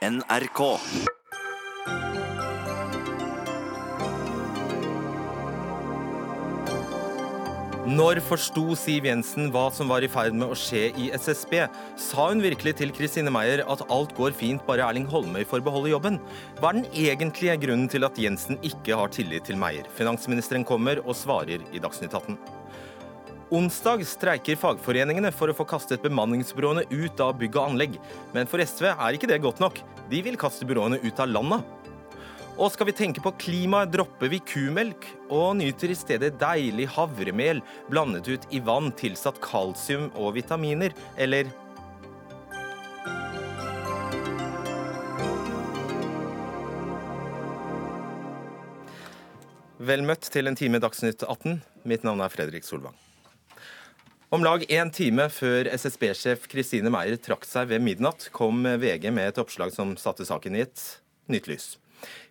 NRK. Når forsto Siv Jensen hva som var i ferd med å skje i SSB? Sa hun virkelig til Kristine Meyer at alt går fint, bare Erling Holmøy får beholde jobben? Hva er den egentlige grunnen til at Jensen ikke har tillit til Meyer? Finansministeren kommer og svarer i Dagsnytt 18. Onsdag streiker fagforeningene for å få kastet bemanningsbyråene ut av bygg og anlegg. Men for SV er ikke det godt nok. De vil kaste byråene ut av landet. Og skal vi tenke på klimaet, dropper vi kumelk og nyter i stedet deilig havremel blandet ut i vann tilsatt kalsium og vitaminer, eller Vel møtt til en time Dagsnytt 18. Mitt navn er Fredrik Solvang. Om lag én time før SSB-sjef Kristine Meyer trakk seg ved midnatt, kom VG med et oppslag som satte saken i et nytt lys.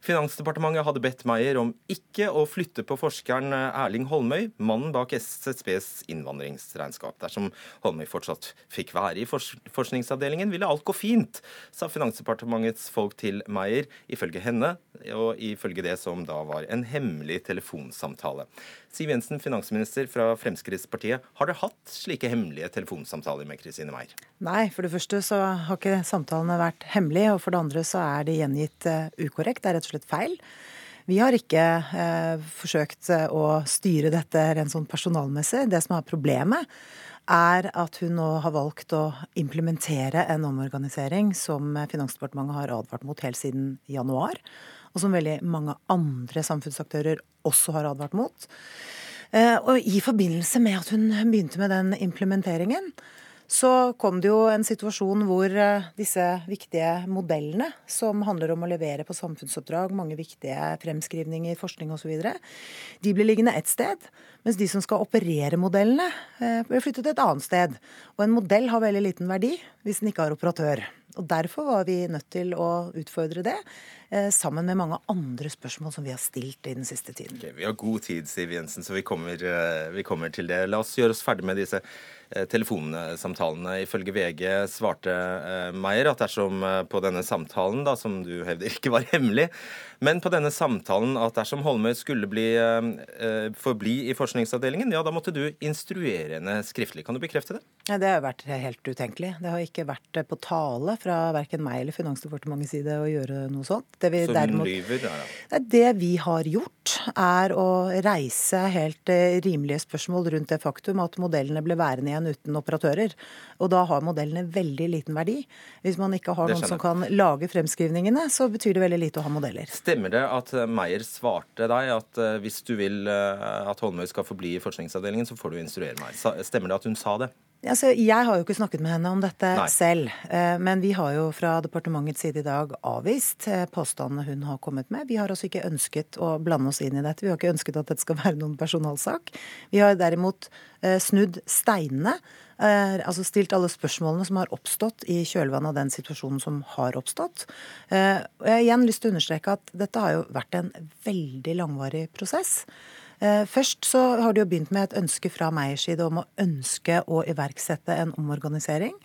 Finansdepartementet hadde bedt Meyer om ikke å flytte på forskeren Erling Holmøy, mannen bak SSBs innvandringsregnskap. Dersom Holmøy fortsatt fikk være i forskningsavdelingen, ville alt gå fint, sa Finansdepartementets folk til Meyer, ifølge henne, og ifølge det som da var en hemmelig telefonsamtale. Siv Jensen, finansminister fra Fremskrittspartiet. Har dere hatt slike hemmelige telefonsamtaler med Kristine Meyer? Nei, for det første så har ikke samtalene vært hemmelige, og for det andre så er de gjengitt uh, ukorrekt. Det er rett og slett feil. Vi har ikke eh, forsøkt uh, å styre dette rent sånn personalmessig. Det som er problemet, er at hun nå har valgt å implementere en omorganisering som Finansdepartementet har advart mot helt siden januar og som veldig mange andre samfunnsaktører også har advart mot. Eh, og i forbindelse med at hun begynte med den implementeringen, så kom det jo en situasjon hvor eh, disse viktige modellene, som handler om å levere på samfunnsoppdrag, mange viktige fremskrivninger, forskning osv., de ble liggende ett sted. Mens de som skal operere modellene, blir ble flyttet et annet sted. Og en modell har veldig liten verdi hvis den ikke har operatør. Og Derfor var vi nødt til å utfordre det, eh, sammen med mange andre spørsmål som vi har stilt i den siste tiden. Okay, vi har god tid, Siv Jensen, så vi kommer, eh, vi kommer til det. La oss gjøre oss ferdig med disse Eh, telefonsamtalene. Ifølge VG svarte Meyer at dersom på denne samtalen, da, som du hevder ikke var hemmelig, men på denne samtalen at dersom Holmøy skulle bli, forbli i forskningsavdelingen, ja, da måtte du instruere henne skriftlig. Kan du bekrefte det? Ja, det har vært helt utenkelig. Det har ikke vært på tale fra verken meg eller Finansdepartementets side å gjøre noe sånt. Det vi, Så derimot, lyver? Ja, ja. Det vi har gjort, er å reise helt rimelige spørsmål rundt det faktum at modellene ble værende igjen uten operatører. Og da har modellene veldig liten verdi. Hvis man ikke har noen som kan lage fremskrivningene, så betyr det veldig lite å ha modeller. Stemmer det at eh, Meyer svarte deg at eh, hvis du vil eh, at Holmøy skal forbli i forskningsavdelingen, så får du instruere meg. Stemmer det at hun sa det? Altså, jeg har jo ikke snakket med henne om dette Nei. selv. Men vi har jo fra departementets side i dag avvist påstandene hun har kommet med. Vi har altså ikke ønsket å blande oss inn i dette. Vi har ikke ønsket at dette skal være noen personalsak. Vi har derimot snudd steinene Eh, altså stilt alle spørsmålene som har oppstått i kjølvannet av den situasjonen som har oppstått. Eh, og jeg har igjen lyst til å understreke at dette har jo vært en veldig langvarig prosess. Eh, først så har det jo begynt med et ønske fra Meyers side om å ønske å iverksette en omorganisering.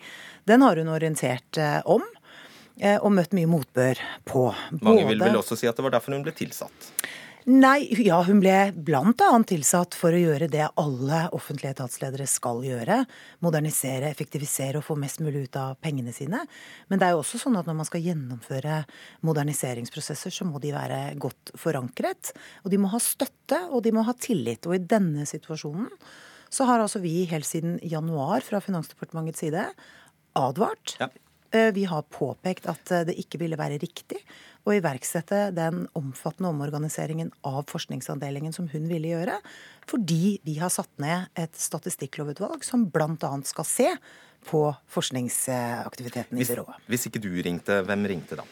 Den har hun orientert om og møtt mye motbør på. Mange vil vel også si at det var derfor hun ble tilsatt? Nei, ja, hun ble bl.a. tilsatt for å gjøre det alle offentlige etatsledere skal gjøre. Modernisere, effektivisere og få mest mulig ut av pengene sine. Men det er jo også sånn at når man skal gjennomføre moderniseringsprosesser, så må de være godt forankret. Og de må ha støtte, og de må ha tillit. Og i denne situasjonen så har altså vi helt siden januar fra Finansdepartementets side advart. Ja. Eh, vi har påpekt at eh, det ikke ville være riktig å iverksette den omfattende omorganiseringen av forskningsavdelingen som hun ville gjøre, fordi vi har satt ned et statistikklovutvalg som bl.a. skal se på forskningsaktiviteten i byrået. Hvis ikke du ringte, hvem ringte da?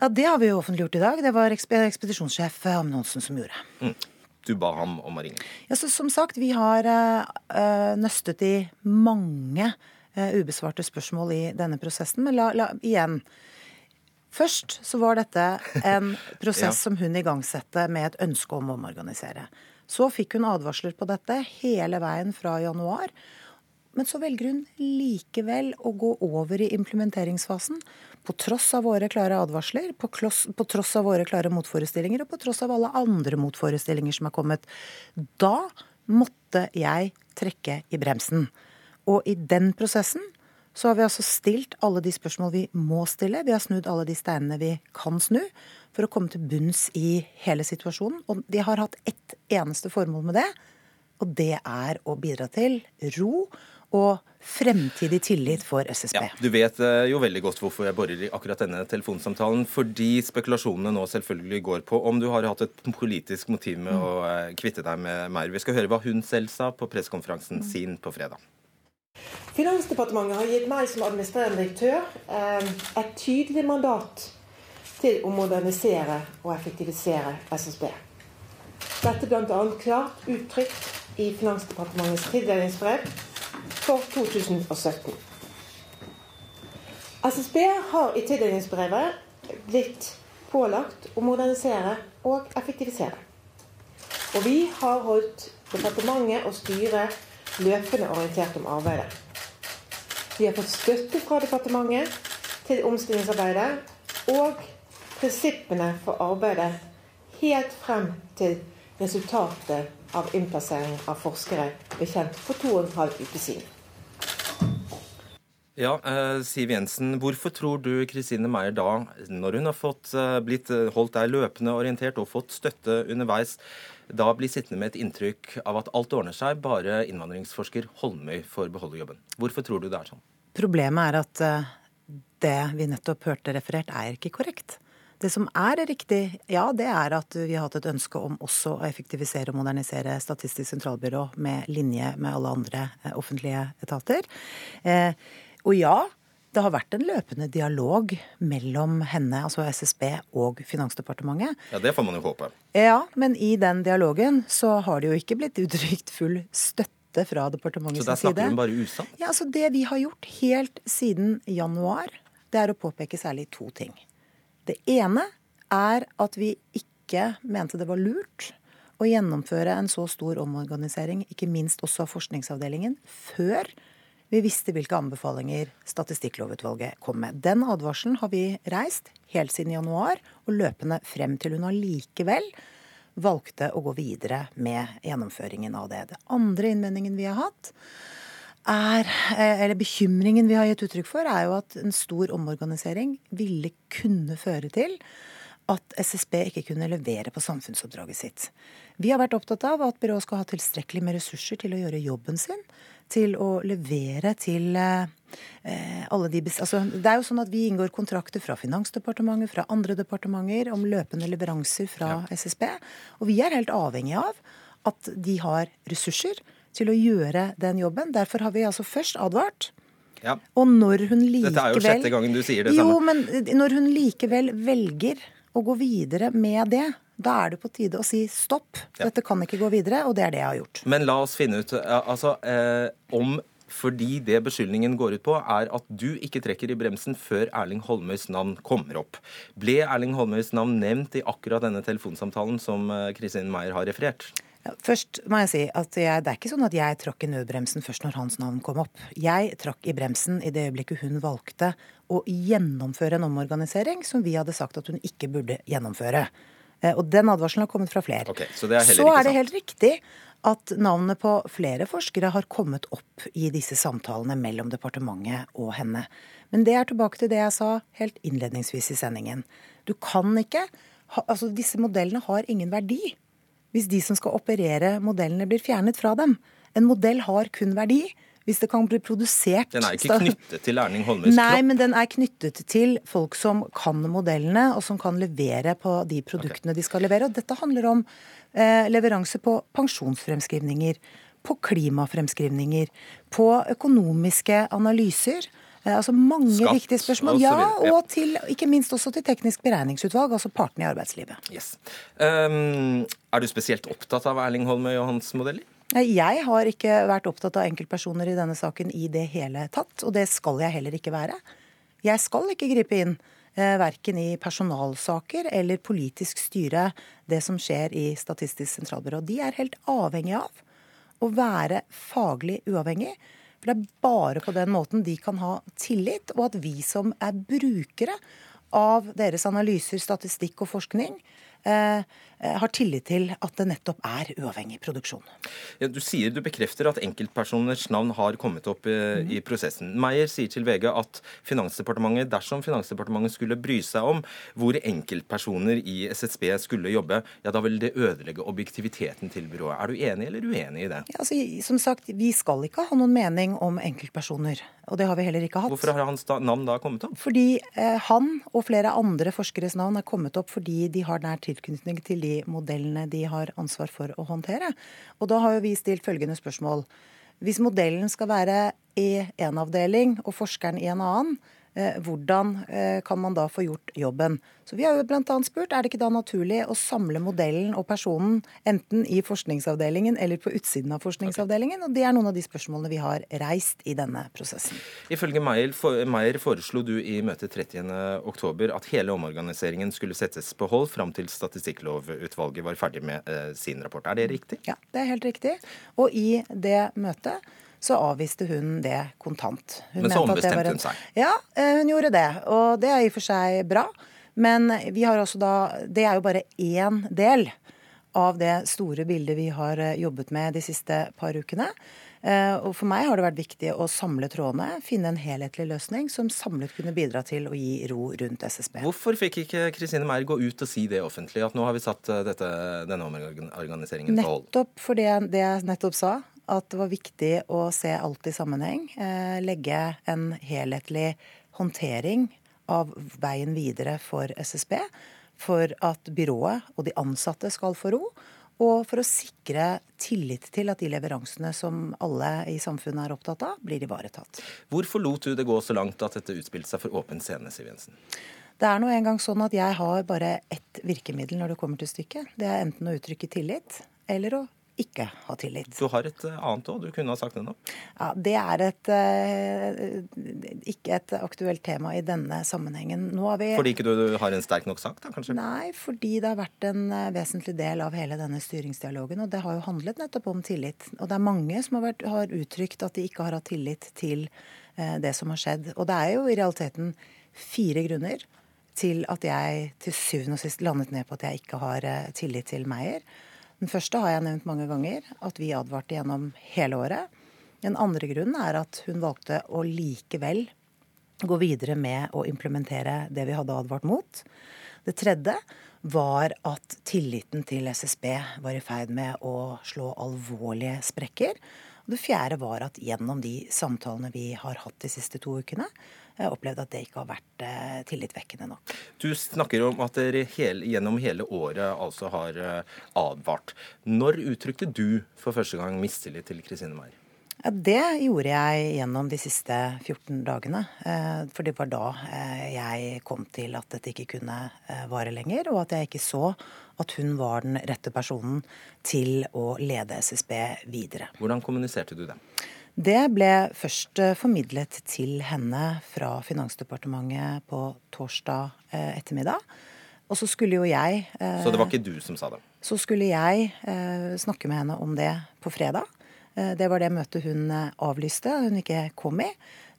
Ja, Det har vi jo offentliggjort i dag. Det var ekspedisjonssjef Amundsen som gjorde. Mm. Du ba ham om å ringe? Ja, så Som sagt, vi har uh, nøstet i mange uh, ubesvarte spørsmål i denne prosessen. Men la, la igjen Først så var dette en prosess ja. som hun igangsatte med et ønske om å omorganisere. Så fikk hun advarsler på dette hele veien fra januar. Men så velger hun likevel å gå over i implementeringsfasen på tross av våre klare advarsler, på, kloss, på, tross av våre klare motforestillinger og på tross av alle andre motforestillinger som er kommet. Da måtte jeg trekke i bremsen. Og i den prosessen så har vi altså stilt alle de spørsmål vi må stille. Vi har snudd alle de steinene vi kan snu, for å komme til bunns i hele situasjonen. Og de har hatt ett eneste formål med det, og det er å bidra til ro og fremtidig tillit for SSB. Ja, du vet eh, jo veldig godt hvorfor jeg borer i akkurat denne telefonsamtalen. Fordi spekulasjonene nå selvfølgelig går på om du har hatt et politisk motiv med å eh, kvitte deg med Meyer. Vi skal høre hva hun selv sa på pressekonferansen mm. sin på fredag. Finansdepartementet har gitt meg som administrerende direktør eh, et tydelig mandat til å modernisere og effektivisere SSB. Dette bl.a. klart uttrykt i Finansdepartementets tildelingsbrev for 2017. SSB har i tildelingsbrevet blitt pålagt å modernisere og effektivisere. Og vi har holdt departementet og styret løpende orientert om arbeidet. Vi har fått støtte fra departementet til omstillingsarbeidet og prinsippene for arbeidet helt frem til resultatet av innplassering av forskere ble kjent for to og en halv uke siden. Ja, eh, Siv Jensen, Hvorfor tror du Kristine Meier da, når hun har fått, eh, blitt eh, holdt der løpende orientert og fått støtte underveis, da blir sittende med et inntrykk av at alt ordner seg, bare innvandringsforsker Holmøy får beholde jobben? Hvorfor tror du det er sånn? Problemet er at det vi nettopp hørte referert, er ikke korrekt. Det som er riktig, ja, det er at vi har hatt et ønske om også å effektivisere og modernisere Statistisk sentralbyrå med linje med alle andre eh, offentlige etater. Eh, og ja, det har vært en løpende dialog mellom henne, altså SSB, og Finansdepartementet. Ja, Det får man jo håpe. Ja, men i den dialogen så har det jo ikke blitt uttrykt full støtte fra departementets side. Så der snakker hun bare usant? Ja, altså Det vi har gjort helt siden januar, det er å påpeke særlig to ting. Det ene er at vi ikke mente det var lurt å gjennomføre en så stor omorganisering, ikke minst også av forskningsavdelingen, før vi visste hvilke anbefalinger Statistikklovutvalget kom med. Den advarselen har vi reist helt siden januar, og løpende frem til hun allikevel valgte å gå videre med gjennomføringen av det. Det andre innvendingen vi har hatt, er, eh, eller bekymringen vi har gitt uttrykk for, er jo at en stor omorganisering ville kunne føre til at SSB ikke kunne levere på samfunnsoppdraget sitt. Vi har vært opptatt av at byrået skal ha tilstrekkelig med ressurser til å gjøre jobben sin. Til å levere til eh, alle de altså, Det er jo sånn at vi inngår kontrakter fra Finansdepartementet, fra andre departementer om løpende leveranser fra ja. SSB. Og vi er helt avhengig av at de har ressurser til å gjøre den jobben. Derfor har vi altså først advart. Ja. Og når hun likevel Dette er jo sjette gangen du sier det samme. Jo, men når hun likevel velger å gå videre med det, da er det på tide å si stopp. Dette kan ikke gå videre, og det er det jeg har gjort. Men la oss finne ut altså, eh, om fordi det beskyldningen går ut på, er at du ikke trekker i bremsen før Erling Holmøys navn kommer opp. Ble Erling Holmøys navn nevnt i akkurat denne telefonsamtalen som eh, Kristin Meyer har referert? Først må jeg si at jeg, det er ikke sånn at jeg trakk i nødbremsen først når hans navn kom opp. Jeg trakk i bremsen i det øyeblikket hun valgte å gjennomføre en omorganisering som vi hadde sagt at hun ikke burde gjennomføre. Eh, og den advarselen har kommet fra flere. Okay, så, er så er det helt riktig at navnet på flere forskere har kommet opp i disse samtalene mellom departementet og henne. Men det er tilbake til det jeg sa helt innledningsvis i sendingen. Du kan ikke Altså, disse modellene har ingen verdi hvis de som skal operere modellene, blir fjernet fra dem. En modell har kun verdi hvis det kan bli produsert Den er ikke knyttet til Erling Holmøys kropp? Nei, men den er knyttet til folk som kan modellene, og som kan levere på de produktene okay. de skal levere. Og dette handler om eh, leveranse på pensjonsfremskrivninger, på klimafremskrivninger, på økonomiske analyser. Eh, altså mange Skatt, viktige spørsmål. Ja, og til, ikke minst også til teknisk beregningsutvalg, altså partene i arbeidslivet. Yes. Um, er du spesielt opptatt av Erling Holmøy og hans modeller? Jeg har ikke vært opptatt av enkeltpersoner i denne saken i det hele tatt, og det skal jeg heller ikke være. Jeg skal ikke gripe inn eh, verken i personalsaker eller politisk styre det som skjer i Statistisk sentralbyrå. De er helt avhengig av å være faglig uavhengig For det er bare på den måten de kan ha tillit, og at vi som er brukere av deres analyser, statistikk og forskning, Eh, har tillit til at det nettopp er uavhengig produksjon. Ja, du sier du bekrefter at enkeltpersoners navn har kommet opp mm. i prosessen. Meyer sier til VG at Finansdepartementet, dersom Finansdepartementet skulle bry seg om hvor enkeltpersoner i SSB skulle jobbe, ja da vil det ødelegge objektiviteten til byrået. Er du enig eller uenig i det? Ja, altså, som sagt, Vi skal ikke ha noen mening om enkeltpersoner. Og det har vi heller ikke hatt. Hvorfor har hans navn da kommet opp? Fordi eh, han og flere andre forskeres navn er kommet opp fordi de har nær tilknytning til de modellene de har ansvar for å håndtere. Og da har jo vi stilt følgende spørsmål. Hvis modellen skal være i én avdeling og forskeren i en annen, hvordan eh, kan man da få gjort jobben? Så Vi har jo bl.a. spurt er det ikke da naturlig å samle modellen og personen enten i forskningsavdelingen eller på utsiden av forskningsavdelingen. og Det er noen av de spørsmålene vi har reist i denne prosessen. Ifølge Meyer foreslo du i møtet 30.10 at hele omorganiseringen skulle settes på hold fram til Statistikklovutvalget var ferdig med eh, sin rapport. Er det riktig? Ja, det er helt riktig. Og i det møtet så avviste hun det kontant. Hun Men så ombestemte hun seg? Ja, eh, hun gjorde det. Og det er i og for seg bra. Men vi har også da Det er jo bare én del av det store bildet vi har eh, jobbet med de siste par ukene. Eh, og For meg har det vært viktig å samle trådene, finne en helhetlig løsning som samlet kunne bidra til å gi ro rundt SSB. Hvorfor fikk ikke Kristine Meyer gå ut og si det offentlig, at nå har vi satt dette, denne omorganiseringen på hold? Nettopp for det jeg nettopp sa at det var viktig å se alt i sammenheng. Eh, legge en helhetlig håndtering av veien videre for SSB. For at byrået og de ansatte skal få ro. Og for å sikre tillit til at de leveransene som alle i samfunnet er opptatt av, blir ivaretatt. Hvorfor lot du det gå så langt at dette utspilte seg for åpen scene, Siv Jensen? Det er nå engang sånn at jeg har bare ett virkemiddel når det kommer til stykket. Det er enten å uttrykke tillit eller å ikke ha tillit. Du har et eh, annet òg, du kunne ha sagt det nå? Ja, Det er et, uh, ikke et aktuelt tema i denne sammenhengen. Vi... Fordi ikke du har en sterk nok sak, da kanskje? Nei, fordi det har vært en uh, vesentlig del av hele denne styringsdialogen. Og det har jo handlet nettopp om tillit. Og det er mange som har, vært, har uttrykt at de ikke har hatt tillit til det som har skjedd. Og det er jo i realiteten fire grunner til at jeg til syvende og sist landet ned på at jeg ikke har tillit til Meyer. Den første har jeg nevnt mange ganger, at vi advarte gjennom hele året. Den andre grunnen er at hun valgte å likevel gå videre med å implementere det vi hadde advart mot. Det tredje var at tilliten til SSB var i ferd med å slå alvorlige sprekker. Og det fjerde var at gjennom de samtalene vi har hatt de siste to ukene, jeg opplevde at det ikke har vært eh, tillitvekkende nok. Du snakker om at dere hele, gjennom hele året altså har eh, advart. Når uttrykte du for første gang mistillit til Kristine Meier? Ja, det gjorde jeg gjennom de siste 14 dagene. Eh, for det var da jeg kom til at dette ikke kunne vare lenger, og at jeg ikke så at hun var den rette personen til å lede SSB videre. Hvordan kommuniserte du det? Det ble først eh, formidlet til henne fra Finansdepartementet på torsdag eh, ettermiddag. Og så skulle jo jeg Så det var ikke du som sa det? Så skulle jeg snakke med henne om det på fredag. Det var det møtet hun avlyste, hun ikke kom i.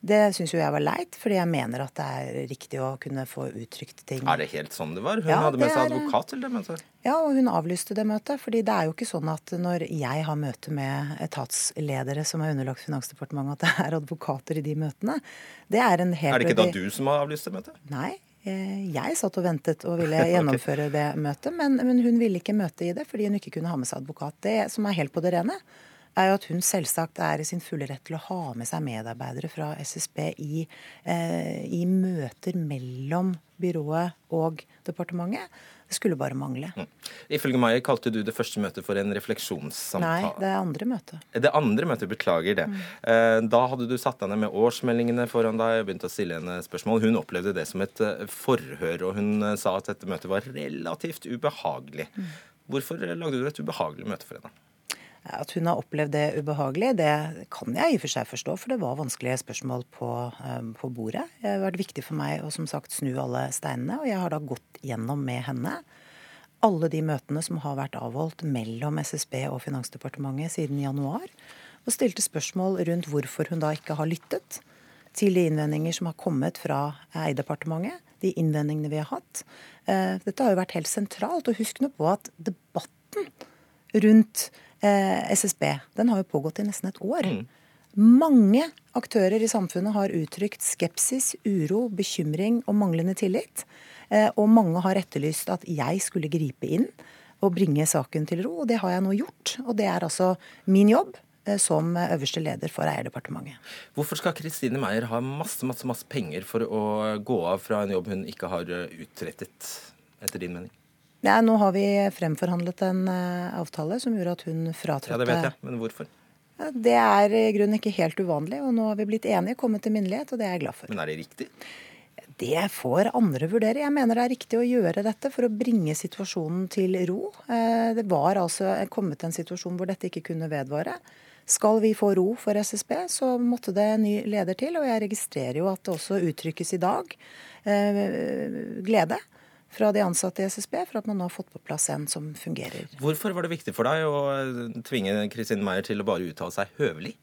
Det syns jo jeg var leit, fordi jeg mener at det er riktig å kunne få uttrykt ting. Er det helt sånn det var? Hun ja, hadde med seg advokat til det møtet? Ja, og hun avlyste det møtet. fordi det er jo ikke sånn at når jeg har møte med etatsledere som er underlagt Finansdepartementet, at det er advokater i de møtene. Det er en helt Er det ikke da du som har avlyst det møtet? Nei. Eh, jeg satt og ventet og ville gjennomføre okay. det møtet, men, men hun ville ikke møte i det fordi hun ikke kunne ha med seg advokat. Det som er helt på det rene, er jo at hun selvsagt er i sin fulle rett til å ha med seg medarbeidere fra SSB i, eh, i møter mellom byrået og departementet. Det skulle bare mangle. Mm. Ifølge meg kalte du det første møtet for en refleksjonssamtale. Nei, det er andre møtet. Det andre møtet, beklager det. Mm. Eh, da hadde du satt deg ned med årsmeldingene foran deg og begynt å stille henne spørsmål. Hun opplevde det som et eh, forhør, og hun eh, sa at dette møtet var relativt ubehagelig. Mm. Hvorfor lagde du et ubehagelig møte for henne? At hun har opplevd det ubehagelig, det kan jeg i og for seg forstå, for det var vanskelige spørsmål på, um, på, bordet. Det har vært viktig for meg å som sagt snu alle steinene, og jeg har da gått gjennom med henne alle de møtene som har vært avholdt mellom SSB og Finansdepartementet siden januar. og stilte spørsmål rundt hvorfor hun da ikke har lyttet til de innvendinger som har kommet fra Eierdepartementet, de innvendingene vi har hatt. Eh, dette har jo vært helt sentralt. Og husk nå på at debatten rundt eh, SSB den har jo pågått i nesten et år. Mm. Mange aktører i samfunnet har uttrykt skepsis, uro, bekymring og manglende tillit. Eh, og mange har etterlyst at jeg skulle gripe inn og bringe saken til ro. Og det har jeg nå gjort. Og det er altså min jobb eh, som øverste leder for Eierdepartementet. Hvorfor skal Kristine Meier ha masse, masse, masse penger for å gå av fra en jobb hun ikke har eh, utrettet, etter din mening? Ja, nå har vi fremforhandlet en avtale som gjorde at hun fratrådte Ja, det vet jeg, men hvorfor? Det er i grunnen ikke helt uvanlig, og nå har vi blitt enige, kommet til minnelighet, og det er jeg glad for. Men er det riktig? Det får andre vurdere. Jeg mener det er riktig å gjøre dette for å bringe situasjonen til ro. Eh, det var altså kommet en situasjon hvor dette ikke kunne vedvare. Skal vi få ro for SSB, så måtte det en ny leder til. Og jeg registrerer jo at det også uttrykkes i dag eh, glede fra de ansatte i SSB for at man nå har fått på plass en som fungerer. Hvorfor var det viktig for deg å tvinge Kristin Meyer til å bare uttale seg høvelig?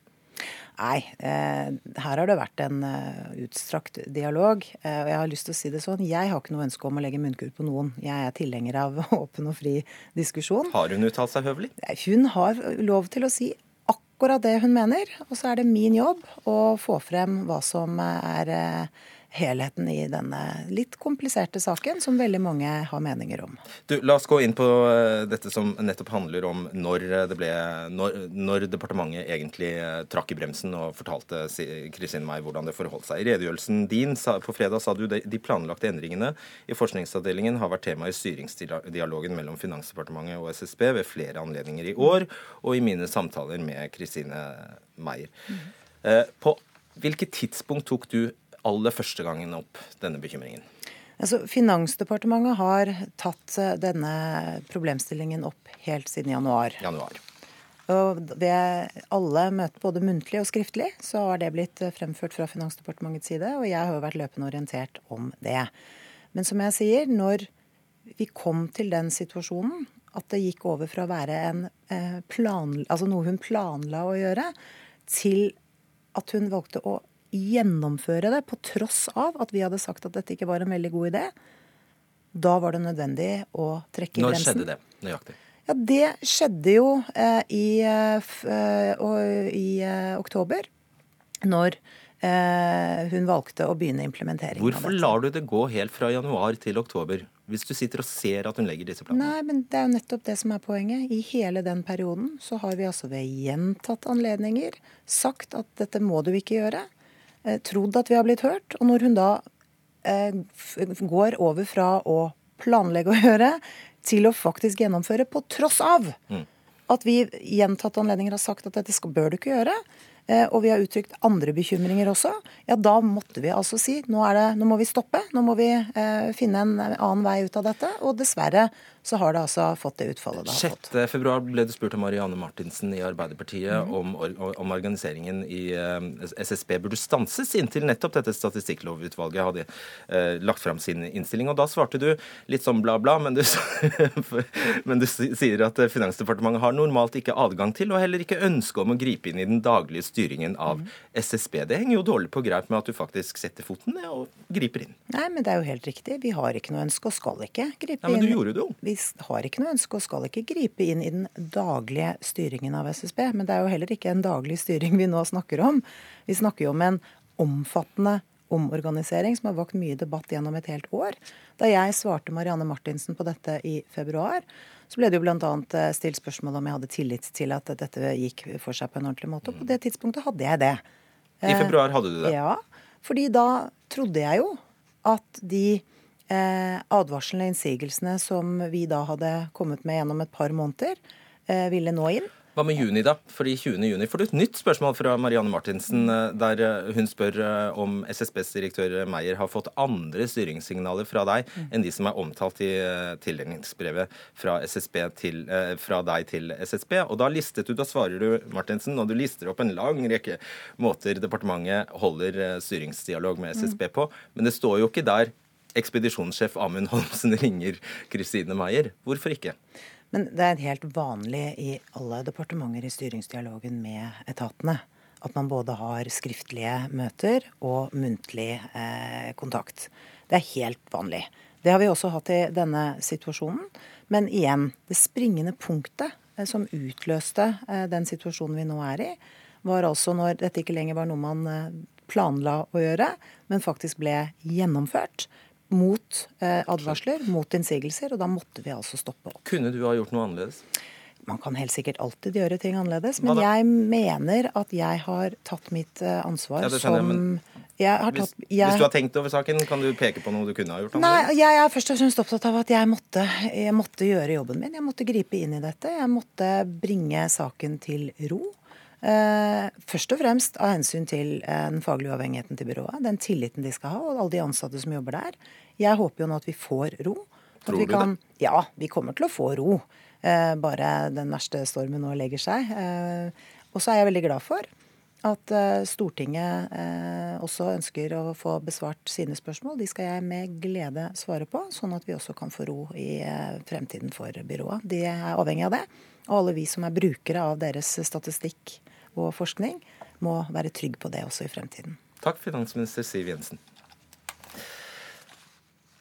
Nei, eh, her har det vært en uh, utstrakt dialog. Eh, og jeg har lyst til å si det sånn, jeg har ikke noe ønske om å legge munnkurv på noen. Jeg er tilhenger av åpen og fri diskusjon. Har hun uttalt seg høvelig? Hun har lov til å si akkurat det hun mener. Og så er det min jobb å få frem hva som er uh, helheten i denne litt kompliserte saken, som veldig mange har meninger om. Du, la oss gå inn på eh, dette som nettopp handler om når, det ble, når, når departementet egentlig eh, trakk i bremsen og fortalte Kristin meg hvordan det forholdt seg. I redegjørelsen din på fredag sa du de planlagte endringene i forskningsavdelingen har vært tema i styringsdialogen mellom Finansdepartementet og SSB ved flere anledninger i år, og i mine samtaler med Kristine Meyer. Mm. På hvilket tidspunkt tok du aller første gangen opp denne bekymringen? Altså, Finansdepartementet har tatt eh, denne problemstillingen opp helt siden januar. januar. Og ved alle møter, både muntlig og skriftlig, så har det blitt eh, fremført fra Finansdepartementets side, og jeg har jo vært løpende orientert om det. Men som jeg sier, når vi kom til den situasjonen at det gikk over fra å være en eh, plan, altså noe hun planla å gjøre, til at hun valgte å gjennomføre det, på tross av at vi hadde sagt at dette ikke var en veldig god idé. Da var det nødvendig å trekke Når grensen. Når skjedde det nøyaktig? Ja, Det skjedde jo eh, i, eh, i eh, oktober. Når eh, hun valgte å begynne implementeringen. Hvorfor lar du det gå helt fra januar til oktober? Hvis du sitter og ser at hun legger disse planene? Nei, men Det er jo nettopp det som er poenget. I hele den perioden så har vi altså ved gjentatt anledninger sagt at dette må du ikke gjøre. Eh, trodd at vi har blitt hørt. Og når hun da eh, går over fra å planlegge å gjøre til å faktisk gjennomføre, på tross av mm. at vi gjentatte anledninger har sagt at dette skal, bør du ikke gjøre, Eh, og vi har uttrykt andre bekymringer også, ja da måtte vi altså si nå, det, nå må vi stoppe. Nå må vi eh, finne en annen vei ut av dette. Og dessverre så har det altså fått det utfallet det har 6. fått. februar ble du spurt av Marianne Martinsen i Arbeiderpartiet mm. om, om, organiseringen i eh, SSB burde stanses inntil nettopp dette statistikklovutvalget hadde eh, lagt fram sin innstilling. Og da svarte du litt sånn bla, bla, men du, men du sier at Finansdepartementet har normalt ikke adgang til, og heller ikke ønske om å gripe inn i den daglige styringen av av SSB. Det henger jo dårlig på greip med at du faktisk setter foten ned og griper inn. Nei, men det er jo helt riktig. Vi har ikke noe ønske og skal ikke gripe inn. Ja, Men du gjorde det jo. Vi har ikke noe ønske og skal ikke gripe inn i den daglige styringen av SSB. Men det er jo heller ikke en daglig styring vi nå snakker om. Vi snakker jo om en omfattende omorganisering som har vakt mye debatt gjennom et helt år. Da jeg svarte Marianne Martinsen på dette i februar, så ble det jo bl.a. Eh, stilt spørsmål om jeg hadde tillit til at dette gikk for seg på en ordentlig måte. Og på det tidspunktet hadde jeg det. I februar hadde du det? Ja. Fordi da trodde jeg jo at de eh, advarslene og innsigelsene som vi da hadde kommet med gjennom et par måneder, eh, ville nå inn. Hva med juni, da? Fordi 20. juni får du et nytt spørsmål fra Marianne Martinsen, eh, der eh, hun spør eh, om SSBs direktør Meyer har fått andre styringssignaler fra deg enn de som er omtalt i tildelingsbrevet fra, til, fra, deg til SSB. Og da listet du, da svarer du, Martinsen, og du lister opp en lang rekke måter departementet holder styringsdialog med SSB på, men det står jo ikke der ekspedisjonssjef Amund Holmsen ringer Kristine Meyer. Hvorfor ikke? Men det er helt vanlig i alle departementer i styringsdialogen med etatene at man både har skriftlige møter og muntlig eh, kontakt. Det er helt vanlig. Det har vi også hatt i denne situasjonen. Men igjen, det springende punktet eh, som utløste eh, den situasjonen vi nå er i, var altså når dette ikke lenger var noe man eh, planla å gjøre, men faktisk ble gjennomført mot eh, advarsler, mot innsigelser, og da måtte vi altså stoppe opp. Kunne du ha gjort noe annerledes? Man kan helt sikkert alltid gjøre ting annerledes, men jeg mener at jeg har tatt mitt eh, ansvar ja, som tatt, hvis, jeg, hvis, du har tenkt over saken, kan du peke på noe du kunne ha gjort annerledes? Nei, jeg er først og fremst opptatt av at jeg måtte, jeg måtte gjøre jobben min. Jeg måtte gripe inn i dette. Jeg måtte bringe saken til ro. Eh, først og fremst av hensyn til den faglige uavhengigheten til byrået, den tilliten de skal ha, og alle de ansatte som jobber der. Jeg håper jo nå at vi får ro. Tror du kan, det? Ja, vi kommer til å få ro. Eh, bare den verste stormen nå legger seg. Eh, og så er jeg veldig glad for at eh, Stortinget også ønsker å få besvart sine spørsmål. De skal jeg med glede svare på, sånn at vi også kan få ro i fremtiden for byrået. De er avhengig av det. Og alle vi som er brukere av deres statistikk og forskning, må være trygg på det også i fremtiden. Takk, finansminister Siv Jensen.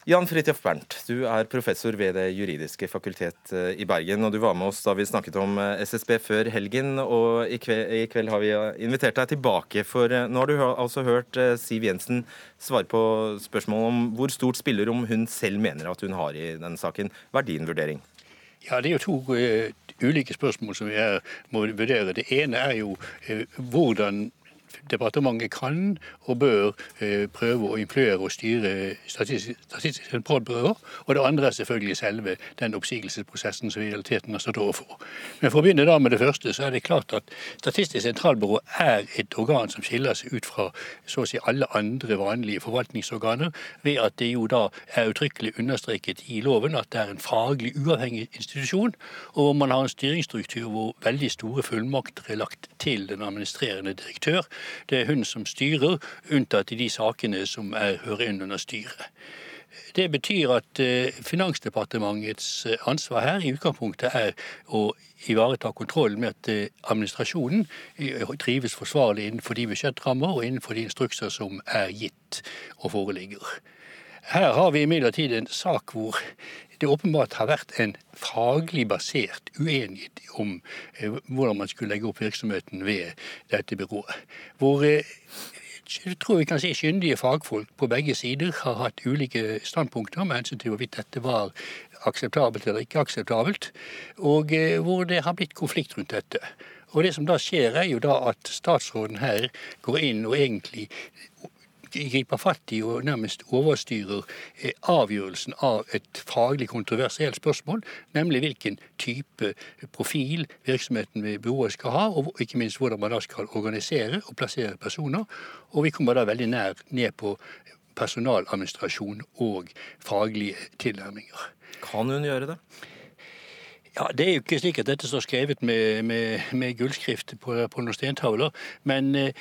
Jan Fridtjof Bernt, du er professor ved Det juridiske fakultet eh, i Bergen. og Du var med oss da vi snakket om eh, SSB før helgen. og I kveld, i kveld har vi eh, invitert deg tilbake. For nå har du altså hørt Siv Jensen svare på spørsmål om hvor stort spillerom hun selv mener at hun har i denne saken. Hva er din vurdering? Ja, Det er jo to uh, ulike spørsmål som er, må vurdere. Det ene er jo uh, hvordan departementet kan og bør eh, prøve å influere og styre Statistisk sentralbyrå. Og det andre er selvfølgelig selve den oppsigelsesprosessen som vi i realiteten har stått overfor. Men for å begynne da med det første, så er det klart at Statistisk sentralbyrå er et organ som skiller seg ut fra så å si alle andre vanlige forvaltningsorganer, ved at det jo da er uttrykkelig understreket i loven at det er en faglig uavhengig institusjon, og hvor man har en styringsstruktur hvor veldig store fullmakter er lagt til den administrerende direktør. Det er hun som styrer, unntatt i de sakene som er, hører inn under styret. Det betyr at eh, Finansdepartementets eh, ansvar her i utgangspunktet er å ivareta kontrollen med at eh, administrasjonen trives forsvarlig innenfor de budsjettrammer og innenfor de instrukser som er gitt og foreligger. Her har vi imidlertid en sak hvor det åpenbart har vært en faglig basert uenighet om eh, hvordan man skulle legge opp virksomheten ved dette byrået. Hvor eh, jeg tror vi kan si kyndige fagfolk på begge sider har hatt ulike standpunkter med hensyn til hvorvidt dette var akseptabelt eller ikke akseptabelt, og eh, hvor det har blitt konflikt rundt dette. Og Det som da skjer, er jo da at statsråden her går inn og egentlig griper fatt i og nærmest overstyrer eh, avgjørelsen av et faglig kontroversielt spørsmål, nemlig hvilken type profil virksomheten ved byrået skal ha, og ikke minst hvordan man da skal organisere og plassere personer. Og vi kommer da veldig nær ned på personaladministrasjon og faglige tilnærminger. Kan hun gjøre det? Ja, Det er jo ikke slik at dette står skrevet med, med, med gullskrift på, på, noen stentavler. Men eh,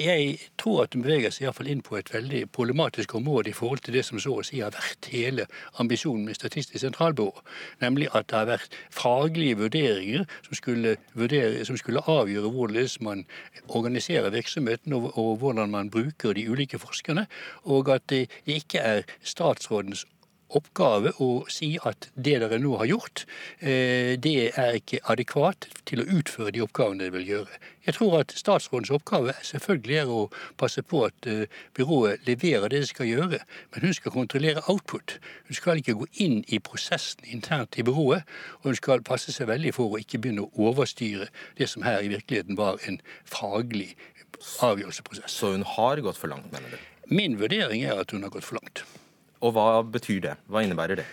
jeg tror at den beveger seg i hvert fall inn på et veldig problematisk område i forhold til det som så å si har vært hele ambisjonen med Statistisk sentralbyrå. Nemlig at det har vært faglige vurderinger som skulle, vurdere, som skulle avgjøre hvorledes man organiserer virksomheten og, og hvordan man bruker de ulike forskerne. Og at det ikke er statsrådens oppgave å si at det dere nå har gjort, eh, det er ikke adekvat til å utføre de oppgavene dere vil gjøre. Jeg tror at statsrådens oppgave selvfølgelig er å passe på at eh, byrået leverer det det skal gjøre, men hun skal kontrollere output. Hun skal ikke gå inn i prosessen internt i byrået, og hun skal passe seg veldig for å ikke begynne å overstyre det som her i virkeligheten var en faglig avgjørelsesprosess. Så hun har gått for langt, mener du? Min vurdering er at hun har gått for langt. Og hva betyr det? Hva innebærer det?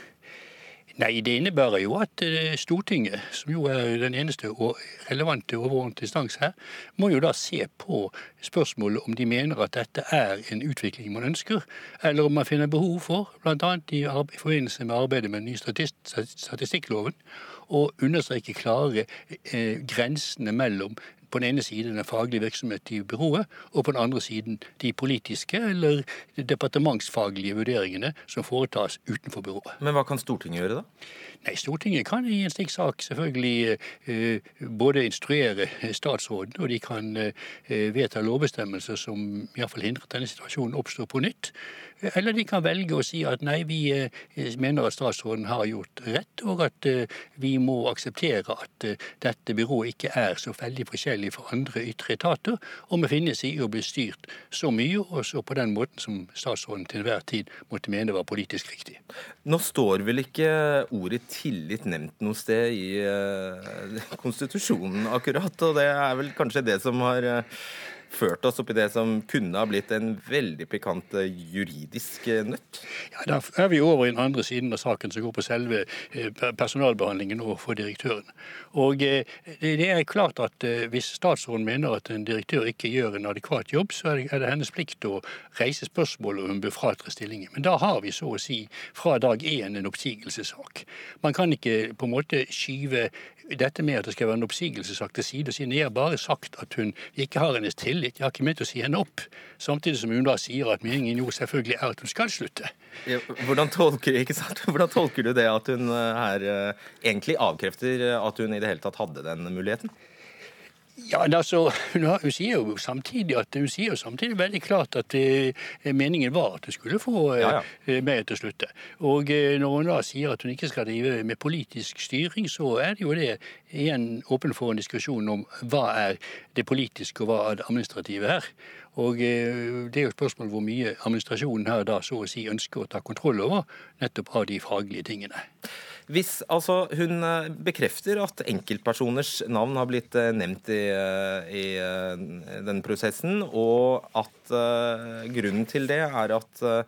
Nei, Det innebærer jo at eh, Stortinget, som jo er den eneste og relevante overordnede instans her, må jo da se på spørsmålet om de mener at dette er en utvikling man ønsker, eller om man finner behov for, bl.a. I, forbindelse med arbeidet med den nye statistikkloven, å understreke klare eh, grensene mellom på den ene siden den faglige virksomhet i byrået, og på den andre siden de politiske eller departementsfaglige vurderingene som foretas utenfor byrået. Men hva kan Stortinget gjøre, da? Nei, Stortinget kan i en slik sak selvfølgelig eh, både instruere statsråden, og de kan eh, vedta lovbestemmelser som iallfall hindrer at denne situasjonen oppstår på nytt. Eller de kan velge å si at nei, vi eh, mener at statsråden har gjort rett, og at eh, vi må akseptere at eh, dette byrået ikke er så veldig forskjellig fra andre ytre etater, og må finne seg i å bli styrt så mye og så på den måten som statsråden til enhver tid måtte mene var politisk riktig. Nå står vel ikke ordet tillit nevnt noe sted i konstitusjonen akkurat, og det er vel kanskje det som har ført oss opp i det som kunne ha blitt en veldig pikant eh, juridisk eh, nøtt? Ja, Da er vi over i den andre siden av saken som går på selve personalbehandlingen personalbehandlingen overfor direktøren. Og det er klart at Hvis statsråden mener at en direktør ikke gjør en adekvat jobb, så er det hennes plikt å reise spørsmål om hun bør fratre stillingen. Men da har vi så å si fra dag én en oppsigelsessak. Man kan ikke på en måte skyve dette med at det skal være en oppsigelsessak til side og si jeg har bare sagt at hun ikke har hennes tillit, jeg har ikke ment å si henne opp. Samtidig som hun da sier at meningen jo selvfølgelig er at hun skal slutte. Ja, hvordan, tolker, hvordan, tolker, du det at hun eh, her eh, egentlig avkrefter at hun i det hele tatt hadde den muligheten? Ja, altså, hun, hun, sier jo samtidig at hun sier jo samtidig veldig klart at eh, meningen var at hun skulle få eh, ja, ja. meg til å slutte. Og eh, når hun da sier at hun ikke skal drive med politisk styring, så er det jo det igjen åpen for en diskusjon om hva er det politiske og hva er det administrative her. Og eh, det er jo et spørsmål hvor mye administrasjonen her da så å si ønsker å ta kontroll over, nettopp av de faglige tingene. Hvis altså hun eh, bekrefter at enkeltpersoners navn har blitt eh, nevnt i, eh, i denne prosessen, og at uh, grunnen til det er at uh,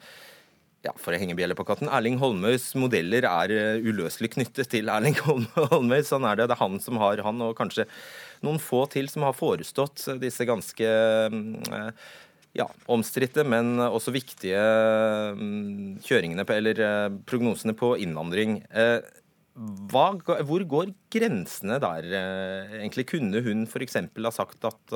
ja, for å henge bjelle på katten, Erling Holmøys modeller er uløselig knyttet til Erling Holmøy. Sånn er det. Det er han som har han, og kanskje noen få til som har forestått disse ganske uh, ja, omstridte, men også viktige mm, kjøringene på, eller eh, prognosene på innvandring. Eh, hva, hvor går grensene der, eh, egentlig? Kunne hun f.eks. ha sagt at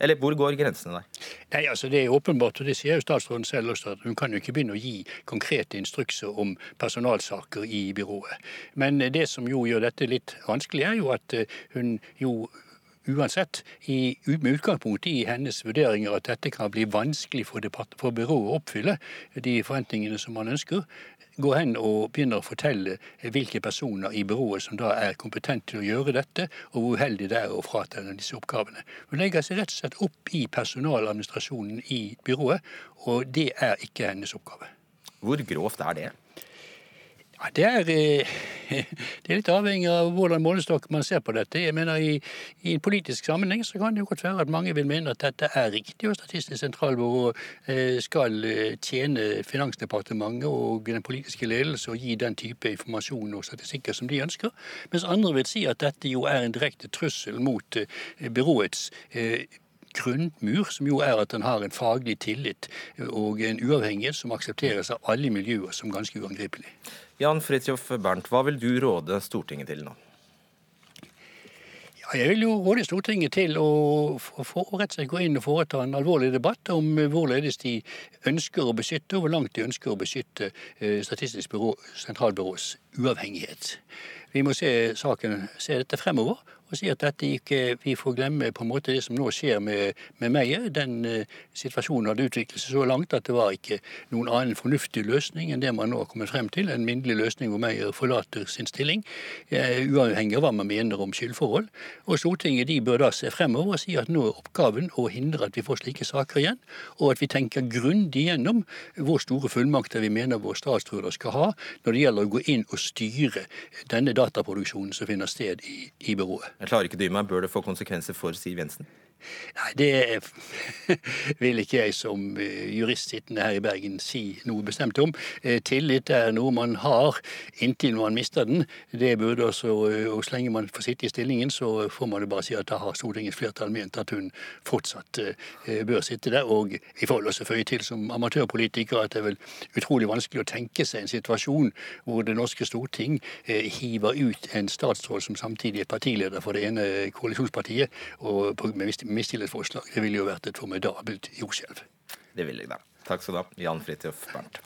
Eller hvor går grensene der? Nei, altså Det er åpenbart, og det sier jo statsråden selv også, at hun kan jo ikke begynne å gi konkrete instrukser om personalsaker i byrået. Men det som jo gjør dette litt vanskelig, er jo at hun jo uansett, i, med utgangspunkt i hennes vurderinger at dette kan bli vanskelig for, for byrået å oppfylle de forventningene som man ønsker, gå hen og begynne å fortelle hvilke personer i byrået som da er kompetente til å gjøre dette, og hvor uheldig det er å frata disse oppgavene. Hun legger seg rett og slett opp i personaladministrasjonen i byrået, og det er ikke hennes oppgave. Hvor grovt er det? Ja, det, er, eh, det er litt avhengig av hvordan målestokk man ser på dette. Jeg mener I, i en politisk sammenheng så kan det jo godt være at mange vil mene at dette er riktig, og Statistisk sentralbyrå eh, skal eh, tjene Finansdepartementet og den politiske ledelse og gi den type informasjon og statistikker som de ønsker. Mens andre vil si at dette jo er en direkte trussel mot byråets grunnmur, som jo er at den har en faglig tillit og en uavhengighet som aksepteres av alle miljøer som ganske uangripelig. Jan Fridtjof Bernt, hva vil du råde Stortinget til nå? Jeg vil jo råde Stortinget til å rett og slett gå inn og foreta en alvorlig debatt om hvorledes de ønsker å beskytte, og hvor langt de ønsker å beskytte eh, Statistisk byrå, sentralbyrås uavhengighet. Vi må se, saken, se dette fremover og si at dette ikke vi får glemme på en måte det som nå skjer med, med Meyer. Den uh, situasjonen hadde utviklet seg så langt at det var ikke noen annen fornuftig løsning enn det man nå har kommet frem til. En minnelig løsning hvor Meyer forlater sin stilling, uh, uavhengig av hva man mener om skyldforhold. Og Stortinget de bør da se fremover og si at nå er oppgaven å hindre at vi får slike saker igjen, og at vi tenker grundig gjennom hvor store fullmakter vi mener vår statsråder skal ha når det gjelder å gå inn og styre denne dataproduksjonen som finner sted i, i byrået. Jeg klarer ikke dy meg. Bør det få konsekvenser for Siv Jensen? Nei, det vil ikke jeg som eh, jurist sittende her i Bergen si noe bestemt om. Eh, tillit er noe man har inntil man mister den. Det burde også, eh, og Så lenge man får sitte i stillingen, så får man jo bare si at da har Stortingets flertall ment at hun fortsatt bør sitte der. Og i forhold til føye til som amatørpolitiker at det er vel utrolig vanskelig å tenke seg en situasjon hvor Det norske storting hiver ut en statsråd som samtidig er partileder for det ene koalisjonspartiet, og med mistillit forslag. Det ville jo vært et formidabelt jordskjelv. Det ville jeg da. Takk skal du ha, Jan Fridtjof Bernt.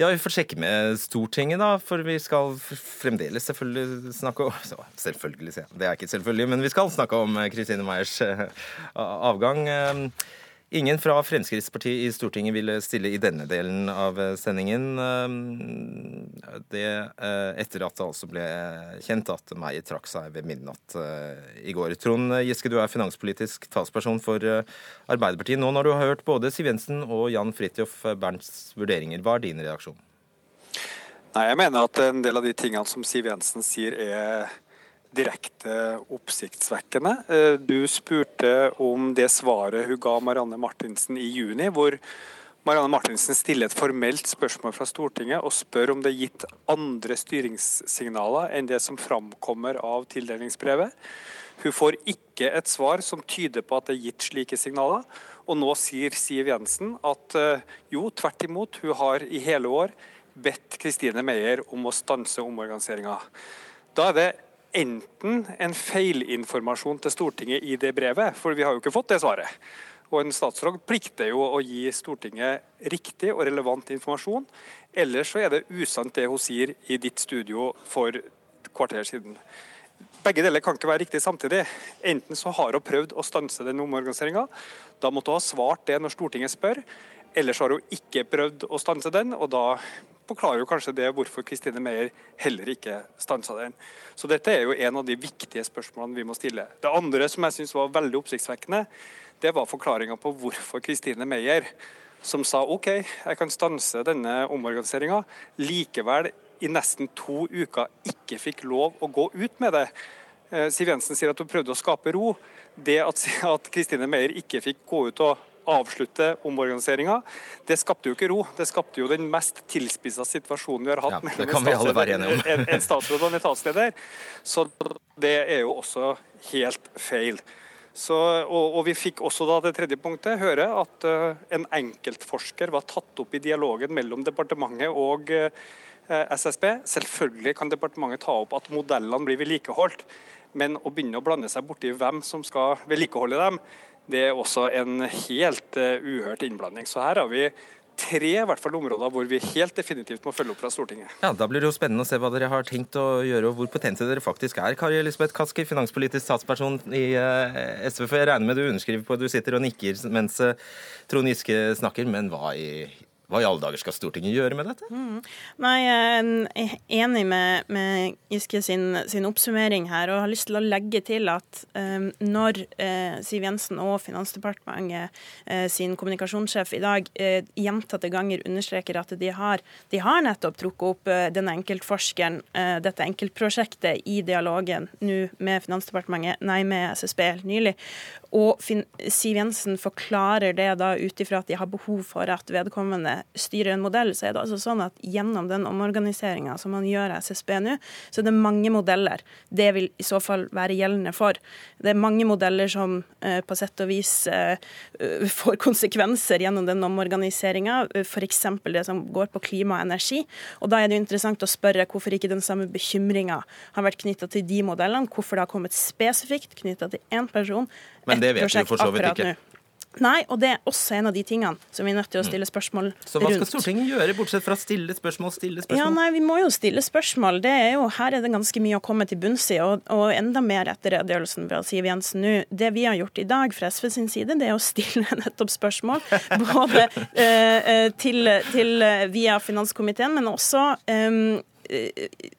Ja, Vi får sjekke med Stortinget, da, for vi skal fremdeles selvfølgelig snakke om så, Selvfølgelig, sier jeg. Det er ikke selvfølgelig, men vi skal snakke om Kristine Meyers avgang avgang. Ingen fra Fremskrittspartiet i Stortinget ville stille i denne delen av sendingen. Eh, det eh, etter at det altså ble kjent at Meyer trakk seg ved midnatt eh, i går. Trond Giske, du er finanspolitisk talsperson for Arbeiderpartiet. Nå når du har hørt både Siv Jensen og Jan Fridtjof Bernts vurderinger, hva er din reaksjon? Nei, Jeg mener at en del av de tingene som Siv Jensen sier er direkte oppsiktsvekkende. Eh, du spurte om det svaret hun ga Marianne Martinsen i juni, hvor Marianne Martinsen stiller et formelt spørsmål fra Stortinget og spør om det er gitt andre styringssignaler enn det som framkommer av tildelingsbrevet. Hun får ikke et svar som tyder på at det er gitt slike signaler. Og nå sier Siv Jensen at eh, jo, tvert imot, hun har i hele år bedt Kristine Meyer om å stanse omorganiseringa. Da er det enten en feilinformasjon til Stortinget i det brevet, for vi har jo ikke fått det svaret. Og en statsråd plikter jo å gi Stortinget riktig og relevant informasjon. Ellers så er det usant det hun sier i ditt studio for kvarter siden. Begge deler kan ikke være riktig samtidig. Enten så har hun prøvd å stanse den omorganiseringa. Da måtte hun ha svart det når Stortinget spør. Ellers har hun ikke prøvd å stanse den, og da forklarer jo kanskje det hvorfor Kristine Meyer heller ikke stansa den. Så dette er jo en av de viktige spørsmålene vi må stille. Det andre som jeg syns var veldig oppsiktsvekkende, det var forklaringa på hvorfor Kristine Meyer, som sa OK, jeg kan stanse denne omorganiseringa, likevel i nesten to uker ikke fikk lov å gå ut med det. Eh, Siv Jensen sier at hun prøvde å skape ro. Det at Kristine Meyer ikke fikk gå ut og avslutte omorganiseringa. Det skapte jo ikke ro. Det skapte jo den mest tilspissa situasjonen vi har hatt ja, mellom en, en, en statsråd og en etatsleder. Så det er jo også helt feil. Så, og, og, Vi fikk også da det tredje punktet høre at uh, en enkeltforsker var tatt opp i dialogen mellom departementet og uh, eh, SSB. Selvfølgelig kan departementet ta opp at modellene blir vedlikeholdt, men å begynne å blande seg borti hvem som skal vedlikeholde dem, det er også en helt uh, uhørt innblanding. Så her har vi tre i hvert fall områder hvor vi helt definitivt må følge opp fra Stortinget. Ja, Da blir det jo spennende å se hva dere har tenkt å gjøre, og hvor potente dere faktisk er. Kari Elisabeth Kaski, finanspolitisk statsperson i uh, SV. For jeg regner med du underskriver på at du sitter og nikker mens uh, Trond Giske snakker, men hva i hva i alle dager skal Stortinget gjøre med dette? Mm. Nei, Jeg er enig med, med Giske sin, sin, oppsummering her, og har lyst til å legge til at um, når uh, Siv Jensen og Finansdepartementet uh, sin kommunikasjonssjef i dag uh, gjentatte ganger understreker at de har, de har nettopp trukket opp denne enkeltforskeren, dette enkeltprosjektet, i dialogen nå med Finansdepartementet, nei, med SSB nylig, og Siv Jensen forklarer det da ut ifra at de har behov for at vedkommende styrer en modell, så er det altså sånn at gjennom den omorganiseringa som man gjør av SSB nå, så er det mange modeller det vil i så fall være gjeldende for. Det er mange modeller som eh, på sett og vis eh, får konsekvenser gjennom den omorganiseringa, f.eks. det som går på klima og energi. Og da er det jo interessant å spørre hvorfor ikke den samme bekymringa har vært knytta til de modellene, hvorfor det har kommet spesifikt knytta til én person men det vet vi for så vidt ikke. Nei, og det er også en av de tingene som vi er nødt til å stille spørsmål rundt. Så hva skal Stortinget gjøre, bortsett fra stille spørsmål, stille spørsmål? Ja, nei, Vi må jo stille spørsmål. Det er jo, her er det ganske mye å komme til bunns i, og, og, enda mer etter redegjørelsen fra Siv Jensen nå. Det vi har gjort i dag fra SV sin side, det er å stille nettopp spørsmål. Både eh, eh til, til, via finanskomiteen, men også eh,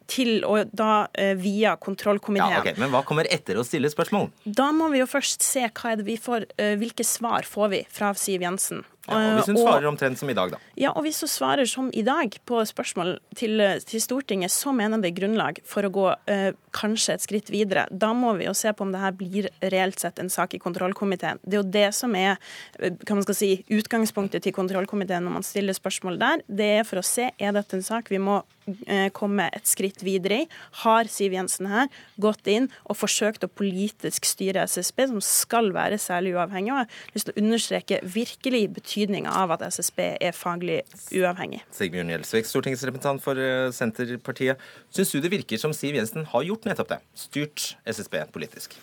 til og da eh, via kontrollkomiteen. Ja, okay. Men hva kommer etter å stille spørsmål? Da må vi jo først se hva er det vi får, eh, hvilke svar får vi fra Siv Jensen. Ja, og Hvis hun svarer omtrent som i dag, da. Ja, og hvis hun svarer som i dag på spørsmål til, til Stortinget, så mener det er grunnlag for å gå eh, kanskje et skritt videre. Da må vi jo se på om det her blir reelt sett en sak i kontrollkomiteen. Det er jo det som er eh, kan man skal si, utgangspunktet til kontrollkomiteen når man stiller spørsmål der. Det er for å se er dette en sak vi må eh, komme et skritt videre i. Har Siv Jensen her gått inn og forsøkt å politisk styre SSB, som skal være særlig uavhengig? Og jeg har lyst til å understreke virkelig betydningen betydninga av at SSB er faglig uavhengig. Sigbjørn Gjelsvik, stortingsrepresentant for eh, Senterpartiet. Syns du det virker som Siv Jensen har gjort nettopp det? Styrt SSB politisk?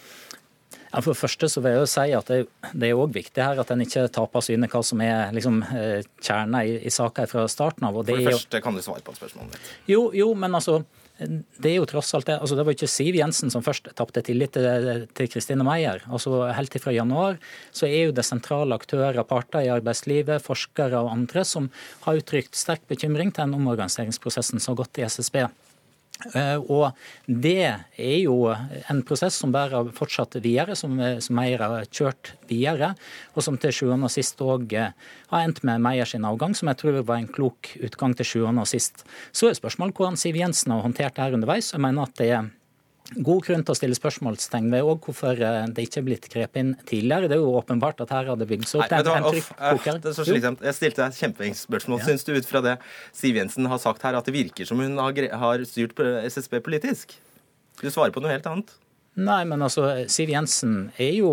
Ja, for det første så vil jeg jo si at Det, det er også viktig her at en ikke taper syne hva som er liksom, eh, kjerna i, i saka fra starten av. for det, det første kan du svare på spørsmålet mitt. Jo, jo, men altså det er jo tross alt det. Altså, det var ikke Siv Jensen som først tapte tillit til Kristine Meyer. Altså, helt fra januar så er jo det sentrale aktører, parter i arbeidslivet, forskere og andre som har uttrykt sterk bekymring til den omorganiseringsprosessen som har gått i SSB. Eh, og det er jo en prosess som bare har fortsatt videre, som, som Meyer har kjørt videre, og som til sjuende og sist òg eh, har endt med Meyer sin avgang, som jeg tror var en klok utgang til sjuende og sist. Så er spørsmålet hvordan Siv Jensen har håndtert det her underveis. Jeg mener at det er god grunn til å stille spørsmålstegn ved og hvorfor eh, det ikke er blitt grepet inn tidligere. Det er jo åpenbart at her hadde bygd seg opp en, en trykkoker. Det er så slitsomt. Jeg stilte deg et kjempespørsmål. Ja. Syns du ut fra det Siv Jensen har sagt her, at det virker som hun har styrt SSB politisk? Du svarer på noe helt annet. Nei, men altså, Siv Jensen er jo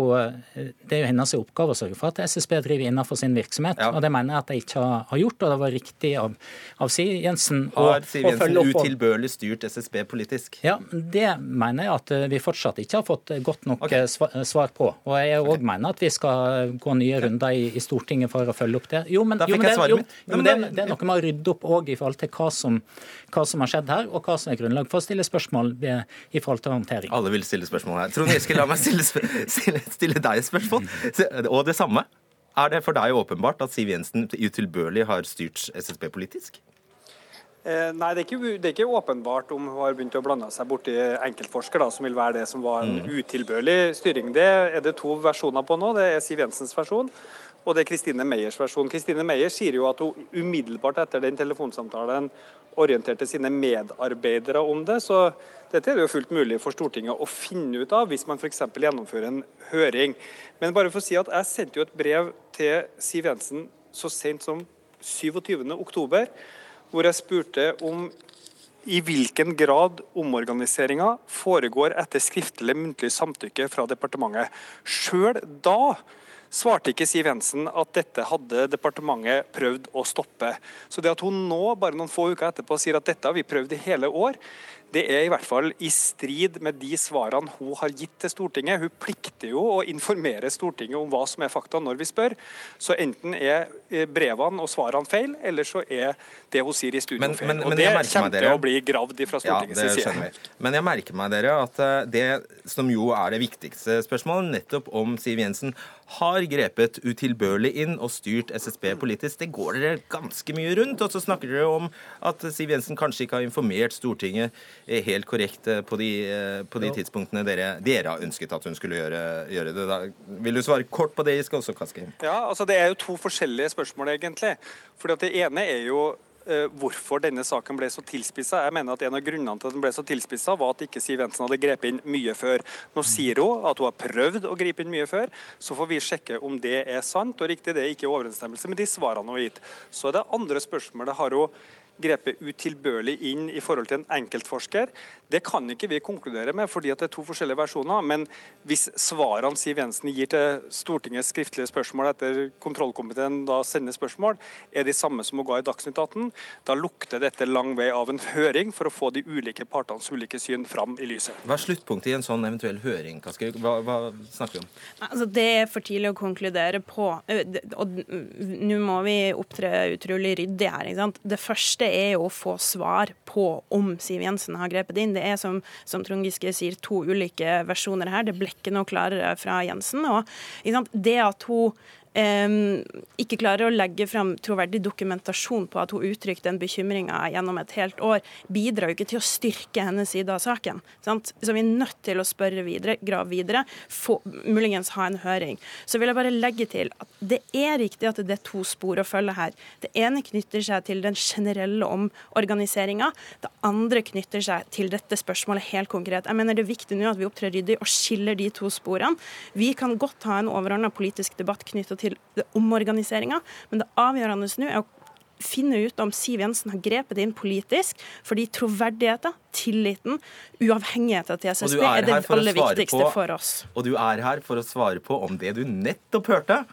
Det er jo hennes oppgave å sørge for at SSB driver innenfor sin virksomhet. Ja. og Det mener jeg at de ikke har gjort, og det var riktig av, av Siv Jensen å, har Siv Jensen utilbørlig styrt SSB politisk? Ja, det mener jeg at vi fortsatt ikke har fått godt nok okay. svar på. Og jeg òg okay. mener at vi skal gå nye runder i, i, Stortinget for å følge opp det. Jo, men, jo, men, det, jo, jo, men det, det, er noe med å rydde opp òg i forhold til hva som, hva som, har skjedd her, og hva som er grunnlag for å stille spørsmål i forhold til håndtering. Alle vil stille spørsmål her. Trond Giske, la meg stille, stille, stille deg et spørsmål. Og det samme. Er det for deg åpenbart at Siv Jensen utilbørlig har styrt SSB politisk? Eh, nei, det er, ikke, det er, ikke, åpenbart om hun har begynt å blande seg borti enkeltforsker, da, som vil være det som var en mm. utilbørlig styring. Det er det to versjoner på nå. Det er Siv Jensens versjon, og det er Kristine Meyers versjon. Kristine Meyer sier jo at hun umiddelbart etter den telefonsamtalen orienterte sine medarbeidere om det. Så dette er det jo fullt mulig for Stortinget å finne ut av hvis man f.eks. gjennomfører en høring. Men bare for å si at jeg sendte jo et brev til Siv Jensen så sent som 27.10, hvor jeg spurte om i hvilken grad omorganiseringa foregår etter skriftlig muntlig samtykke fra departementet. Sjøl da svarte ikke Siv Jensen at dette hadde departementet prøvd å stoppe. Så det at hun nå, bare noen få uker etterpå, sier at dette har vi prøvd i hele år, det er i hvert fall i strid med de svarene hun har gitt til Stortinget. Hun plikter jo å informere Stortinget om hva som er fakta når vi spør. Så enten er eh, brevene og svarene feil, eller så er det hun sier i studio men, feil. Men, og det kommer til å bli gravd fra Stortingets ja, side. Men jeg merker meg dere at eh, det som jo er det viktigste spørsmålet, nettopp om Siv Jensen har grepet utilbørlig inn og styrt SSB politisk. Det går dere ganske mye rundt. Og så snakker dere om at Siv Jensen kanskje ikke har informert Stortinget helt korrekt eh, på de, eh, på de tidspunktene dere, dere, har ønsket at hun skulle gjøre, gjøre det. Da. Vil du svare kort på det, Giske, også Kaski? Ja, altså Det er jo to forskjellige spørsmål, egentlig. Fordi at Det ene er jo Eh, hvorfor denne saken ble så tilspissa. Jeg mener at En av grunnene til at den ble så tilspissa, var at ikke Siv Jensen hadde grepet inn mye før. Nå sier hun at hun har prøvd å gripe inn mye før. Så får vi sjekke om det er sant og riktig. Det er ikke i overensstemmelse med de svarene hun har gitt. Så er det andre spørsmålet har hun grepet utilbørlig inn i forhold til en enkeltforsker. Det kan ikke vi konkludere med, fordi det er to forskjellige versjoner. Men hvis svarene Siv Jensen gir til Stortingets skriftlige spørsmål etter kontrollkomiteen da sender spørsmål, er de samme som hun ga i Dagsnytt 18, da lukter dette lang vei av en høring for å få de ulike partenes ulike syn fram i lyset. Hva er sluttpunktet i en sånn eventuell høring? Hva, hva snakker vi om? Altså, det er for tidlig å konkludere på. Og nå må vi opptre utrolig ryddig her. Det første er jo å få svar på om Siv Jensen har grepet inn. Det er som, som Trond Giske sier, to ulike versjoner her. Det ble ikke noe klarere fra Jensen. Og det at hun ikke klarer å legge frem troverdig dokumentasjon på at hun uttrykte den bekymringa gjennom et helt år, bidrar jo ikke til å styrke hennes side av saken. Sant? Så vi er nødt til å spørre videre, grave videre, få, muligens ha en høring. Så vil jeg bare legge til at det er riktig at det er to spor å følge her. Det ene knytter seg til den generelle omorganiseringa. Det andre knytter seg til dette spørsmålet helt konkret. Jeg mener det er viktig nå at vi opptrer ryddig og skiller de to sporene. Vi kan godt ha en overordna politisk debatt knytta til omorganiseringa, men det avgjørende nå er å finne ut om Siv Jensen har grepet inn politisk, fordi troverdigheten, tilliten, uavhengigheten til SSB er, er det aller viktigste på, for oss. Og du er her for å svare på om det du nettopp hørte,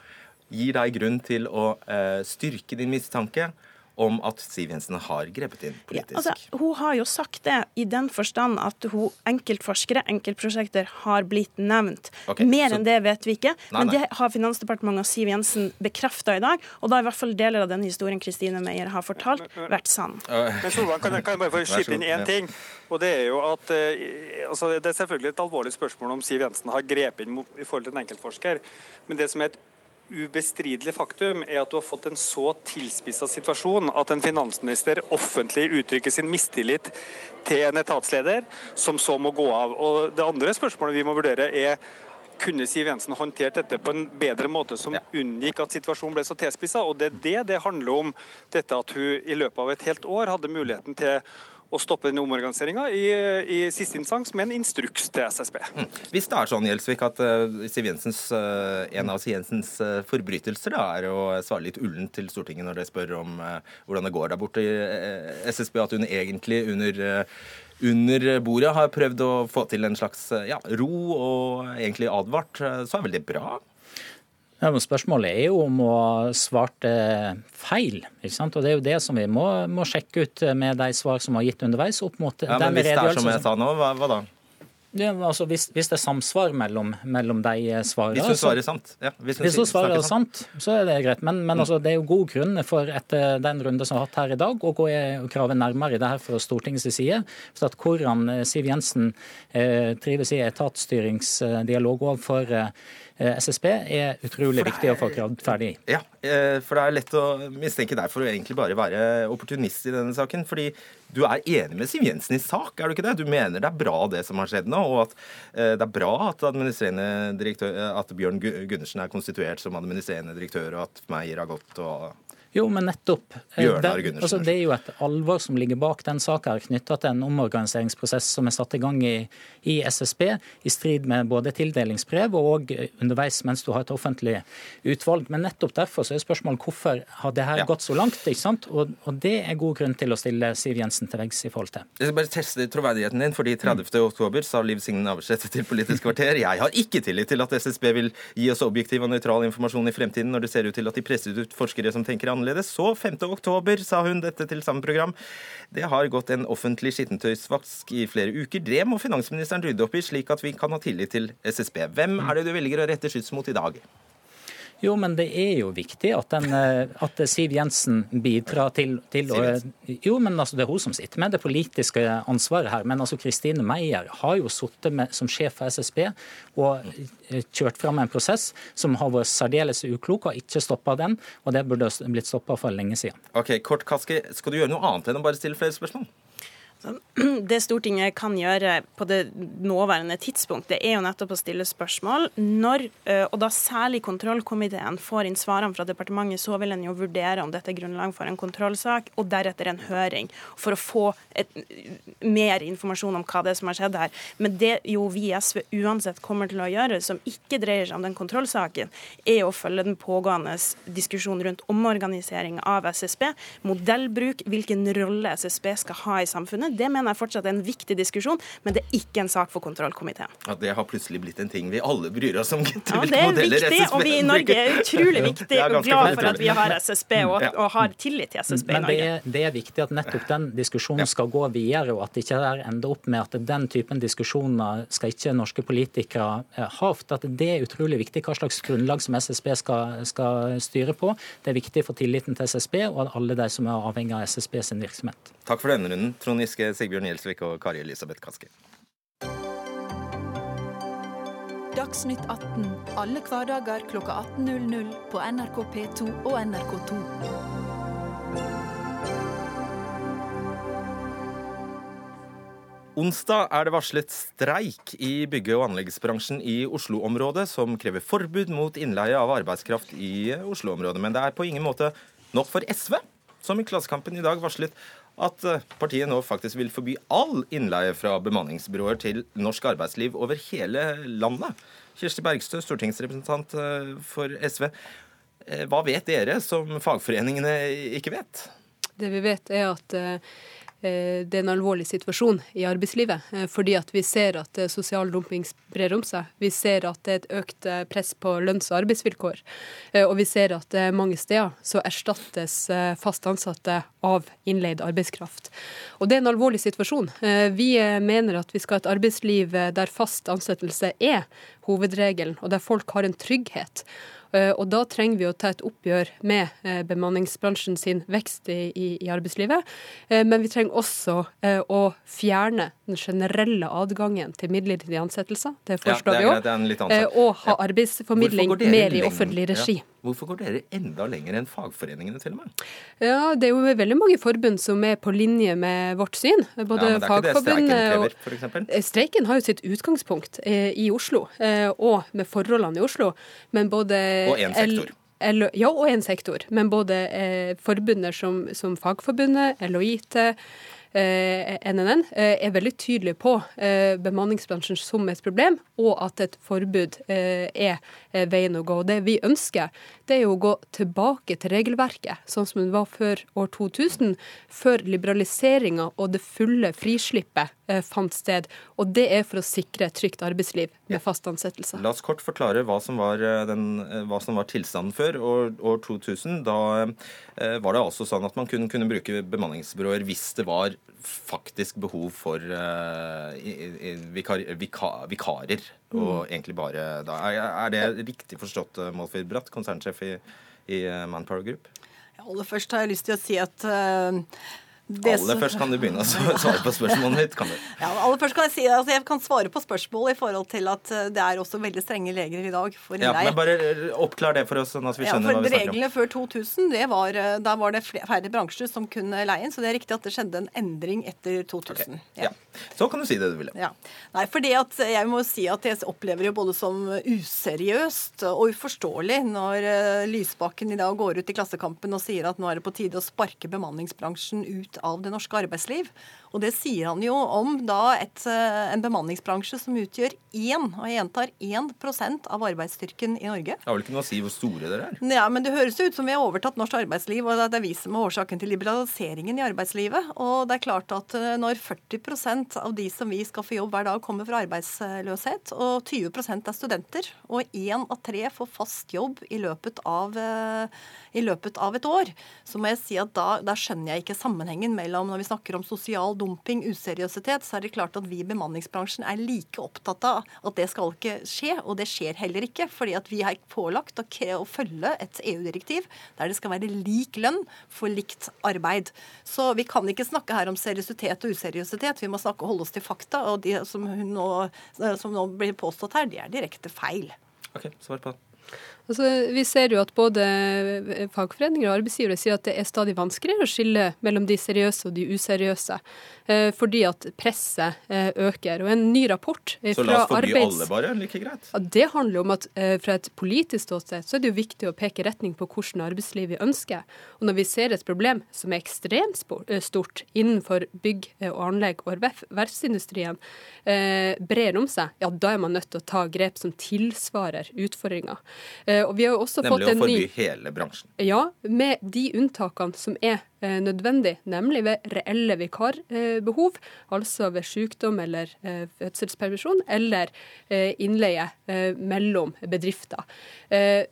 gir deg grunn til å uh, styrke din mistanke om at Siv Jensen har grepet inn politisk? Ja, altså, hun har jo sagt det i den forstand at hun, enkeltforskere, enkeltprosjekter, har blitt nevnt. Okay, Mer så... enn det vet vi ikke, nei, men nei. det har Finansdepartementet og Siv Jensen bekrefta i dag. Og da har i hvert fall deler av den historien Kristine Meyer har fortalt, vært sann. Men Solvang, kan, jeg, kan jeg bare få skyte inn én ting? Og Det er jo at uh, altså, det er selvfølgelig et alvorlig spørsmål om Siv Jensen har grepet inn i forhold til en enkeltforsker. Men det som er et ubestridelig faktum er at du har fått en så tilspissa situasjon at en finansminister offentlig uttrykker sin mistillit til en etatsleder, som så må gå av. Og Det andre spørsmålet vi må vurdere er kunne Siv Jensen håndtert dette på en bedre måte som unngikk at situasjonen ble så tilspissa. Og det er det det handler om, dette at hun i løpet av et helt år hadde muligheten til å stoppe denne omorganiseringa i, i, siste instans med en instruks til SSB. Mm. Hvis det er sånn Gjelsvik, at uh, Siv Jensens, uh, en av Siv Jensens uh, forbrytelser da, er å svare litt ullent til Stortinget når de spør om hvordan det går der borte i SSB, at hun egentlig under under bordet har prøvd å få til en slags ja, ro og egentlig advart, så er vel det bra? Ja, men spørsmålet er jo om hun svarte feil. ikke sant? Og Det er jo det som vi må, må sjekke ut med de svar som har gitt underveis. opp mot ja, men Hvis det er som jeg sa nå, hva, hva da? Ja, altså hvis, hvis, det er samsvar mellom, mellom de svarene Hvis hun svarer sant? Ja, hvis hun, hvis hun svarer sant, så er det greit. Men, men altså, det er jo god grunn for etter den runde som vi har hatt her i dag, å gå og krave nærmere i det her fra Stortingets side. For at Hvordan Siv Jensen eh, trives i etatsstyringsdialog overfor eh, Eh, SSB er utrolig er, viktig å få ferdig. Ja, eh, for det er lett å mistenke deg for å egentlig bare være opportunist i denne saken. Fordi du er enig med Siv Jensen i sak, er du ikke det? Du mener det er bra det som har skjedd nå, og at eh, det er bra at administrerende direktør, at Bjørn Gundersen er konstituert som administrerende direktør, og at Meyer har gått og jo, men nettopp. Bjørnar det, altså, det er jo et alvor som ligger bak den saka knytta til en omorganiseringsprosess som er satt i gang i, i, SSB, i strid med både tildelingsbrev og underveis mens du har et offentlig utvalg. Men nettopp derfor så er spørsmålet hvorfor har det her ja. gått så langt? ikke sant? Og, og, det er god grunn til å stille Siv Jensen til veggs i forhold til. Jeg skal bare teste troverdigheten din, fordi 30. Mm. oktober sa Liv Signe Navarsete til Politisk kvarter jeg har ikke tillit til at SSB vil gi oss objektiv og nøytral informasjon i fremtiden når det ser ut til at de presser ut forskere som tenker annerledes annerledes. Så 5. oktober sa hun dette til samme program. Det har gått en offentlig skittentøysvask i flere uker. Det må finansministeren rydde opp i, slik at vi kan ha tillit til SSB. Hvem er det du velger å rette skyts mot i dag? Jo, men det er jo viktig at, den, eh, at Siv Jensen bidrar til, til å Jo, men altså, det er hun som sitter med det politiske ansvaret her. Men altså, Kristine Meyer har jo sittet som sjef for SSB og eh, kjørt fram en prosess som har vært særdeles uklok, og ikke stoppa den. Og det burde blitt stoppa for lenge siden. Ok, Kort Kaski, skal du gjøre noe annet enn å bare stille flere spørsmål? Det Stortinget kan gjøre på det nåværende tidspunkt, det er jo nettopp å stille spørsmål. Når, eh, og da særlig kontrollkomiteen, får inn svarene fra departementet, så vil en jo vurdere om dette er grunnlag for en kontrollsak, og deretter en høring, for å få et, mer informasjon om hva det er som har skjedd her. Men det jo vi i SV uansett kommer til å gjøre, som ikke dreier seg om den kontrollsaken, er å følge den pågående diskusjonen rundt omorganisering av SSB, modellbruk, hvilken rolle SSB skal ha i samfunnet det mener jeg fortsatt er en viktig diskusjon, men det er ikke en sak for kontrollkomiteen. Ja, Det har plutselig blitt en ting vi alle bryr oss om. Ja, det er viktig, og vi i Norge er utrolig viktig og glad for at vi har SSB og, og har tillit til SSB i Norge. Men det er, det er, viktig at nettopp den diskusjonen skal gå videre, og at det ikke ender opp med at den typen diskusjoner skal ikke norske politikere ha. For at det er utrolig viktig hva slags grunnlag som SSB skal, skal styre på. Det er viktig for tilliten til SSB og alle de som er avhengig av SSB sin virksomhet. Takk for denne runden, Trond Giske, Sigbjørn Gjelsvik og Kari Elisabeth Kaski. Dagsnytt 18 alle hverdager klokka 18.00 på NRK P2 og NRK2. Onsdag er det varslet streik i bygge- og anleggsbransjen i Oslo-området, som krever forbud mot innleie av arbeidskraft i Oslo-området. Men det er på ingen måte nok for SV, som i Klassekampen i dag varslet at eh, partiet nå faktisk vil forby all innleie fra bemanningsbyråer til norsk arbeidsliv over hele landet. Kirsti Bergstø, stortingsrepresentant eh, for SV. Eh, hva vet dere som fagforeningene ikke vet? Det vi vet er at det er en alvorlig situasjon i arbeidslivet. Fordi at vi ser at sosial dumping brer om seg. Vi ser at det er et økt press på lønns- og arbeidsvilkår. Og vi ser at mange steder så erstattes fast ansatte av innleid arbeidskraft. Og det er en alvorlig situasjon. Vi mener at vi skal ha et arbeidsliv der fast ansettelse er hovedregelen, og der folk har en trygghet. Eh, og da trenger vi å ta et oppgjør med eh, bemanningsbransjen sin vekst i, i, i arbeidslivet. Eh, men vi trenger også å fjerne den generelle adgangen til midlertidige ansettelser. Det forstår ja, vi òg. Og ha arbeidsformidling mer i offentlig regi. Ja. Hvorfor går dere enda lenger enn fagforeningene til og med? Ja, Det er jo veldig mange forbund som er på linje med vårt syn. Både ja, men det er ikke det streiken krever, f.eks.? Eh, streiken har jo sitt utgangspunkt eh, i Oslo, eh, og med forholdene i Oslo. Men både Og én sektor. ja, og én sektor. Men både eh, forbundet som, som Fagforbundet, LHIT, NNN eh, eh, er veldig tydelig på eh, bemanningsbransjen som et problem, og at et forbud er veien å gå. Det vi ønsker, det er jo å gå tilbake til regelverket, sånn som det var før år 2000, før liberaliseringa og det fulle frislippet fant sted. Og det er for å sikre et trygt arbeidsliv med fast ansettelse. La oss kort forklare hva som var, den, hva som var tilstanden før år, år 2000. Da var det altså sånn at man kunne, kunne bruke bemanningsbyråer hvis det var faktisk behov for uh, vikar, vika, vikarer. Mm. Og egentlig bare da. Er, er det riktig forstått, eh, Målfrid Bratt, konsernsjef i, i eh, Manpower Group? Ja, Aller først har jeg lyst til å si at uh, det aller først kan du begynne å svare på spørsmålet mitt. kan du? Ja, aller først kan Jeg si altså jeg kan svare på spørsmålet i forhold til at eh, det er også veldig strenge regler i dag for innleie. Ja, men bare oppklar det for oss, sånn at vi skjønner ja, hva vi snakker om. Reglene før 2000, det var, eh, da var det færre bransjer som kunne leie inn. Så det er riktig at det skjedde en endring etter 2000. Okay. Ja. ja. Så kan du si det du ville. Ja. Nei, fordi at jeg må si at jeg opplever jo både som useriøst og uforståelig når eh, Lysbakken i dag går ut i Klassekampen og sier at nå er det på tide å sparke bemanningsbransjen ut av det norske arbeidsliv. Og det sier han jo om da et, eh, en bemanningsbransje som utgjør 1, og jeg gjentar 1 av arbeidsstyrken i Norge. Det har vel ikke noe å si hvor store dere er? Ja, men det høres ut som vi har overtatt norsk arbeidsliv, og det er vi som er årsaken til liberaliseringen i arbeidslivet. Og det er klart at eh, når 40% av de som vi skal få jobb hver dag, kommer fra arbeidsløshet, og 20% er studenter, og én av tre får fast jobb i løpet av, eh, i løpet av et år, så må jeg si at da skjønner jeg ikke sammenhengen mellom når vi snakker om sosial dumping useriøsitet, så er det klart at vi i bemanningsbransjen er like opptatt av at det skal ikke skje, og det skjer heller ikke. Fordi at vi har pålagt å, å følge et EU-direktiv der det skal være lik lønn for likt arbeid. Så vi kan ikke snakke her om seriøsitet og useriøsitet, vi må snakke og holde oss til fakta. Og de som nå, som nå blir påstått her, det er direkte feil. Ok, svar på det. Altså, vi ser jo at både fagforeninger og arbeidsgivere sier at det er stadig vanskeligere å skille mellom de seriøse og de useriøse. Eh, fordi at presset eh, øker. Og en ny rapport fra arbeids... Så la oss forby arbeids... alle, bare? Like greit? Ja, det handler om at eh, fra et politisk ståsted så er det jo viktig å peke retning på hvordan arbeidsliv vi ønsker. Og når vi ser et problem som er ekstremt stort innenfor bygg og anlegg og verftsindustrien brer om seg, ja da er man nødt til å ta grep som tilsvarer utfordringa. Nemlig å forby hele bransjen? Ja, med de unntakene som er Eh, nødvendig, nemlig ved reelle vikarbehov, altså ved sykdom eller eh, fødselspermisjon, eller eh, innleie mellom bedrifter.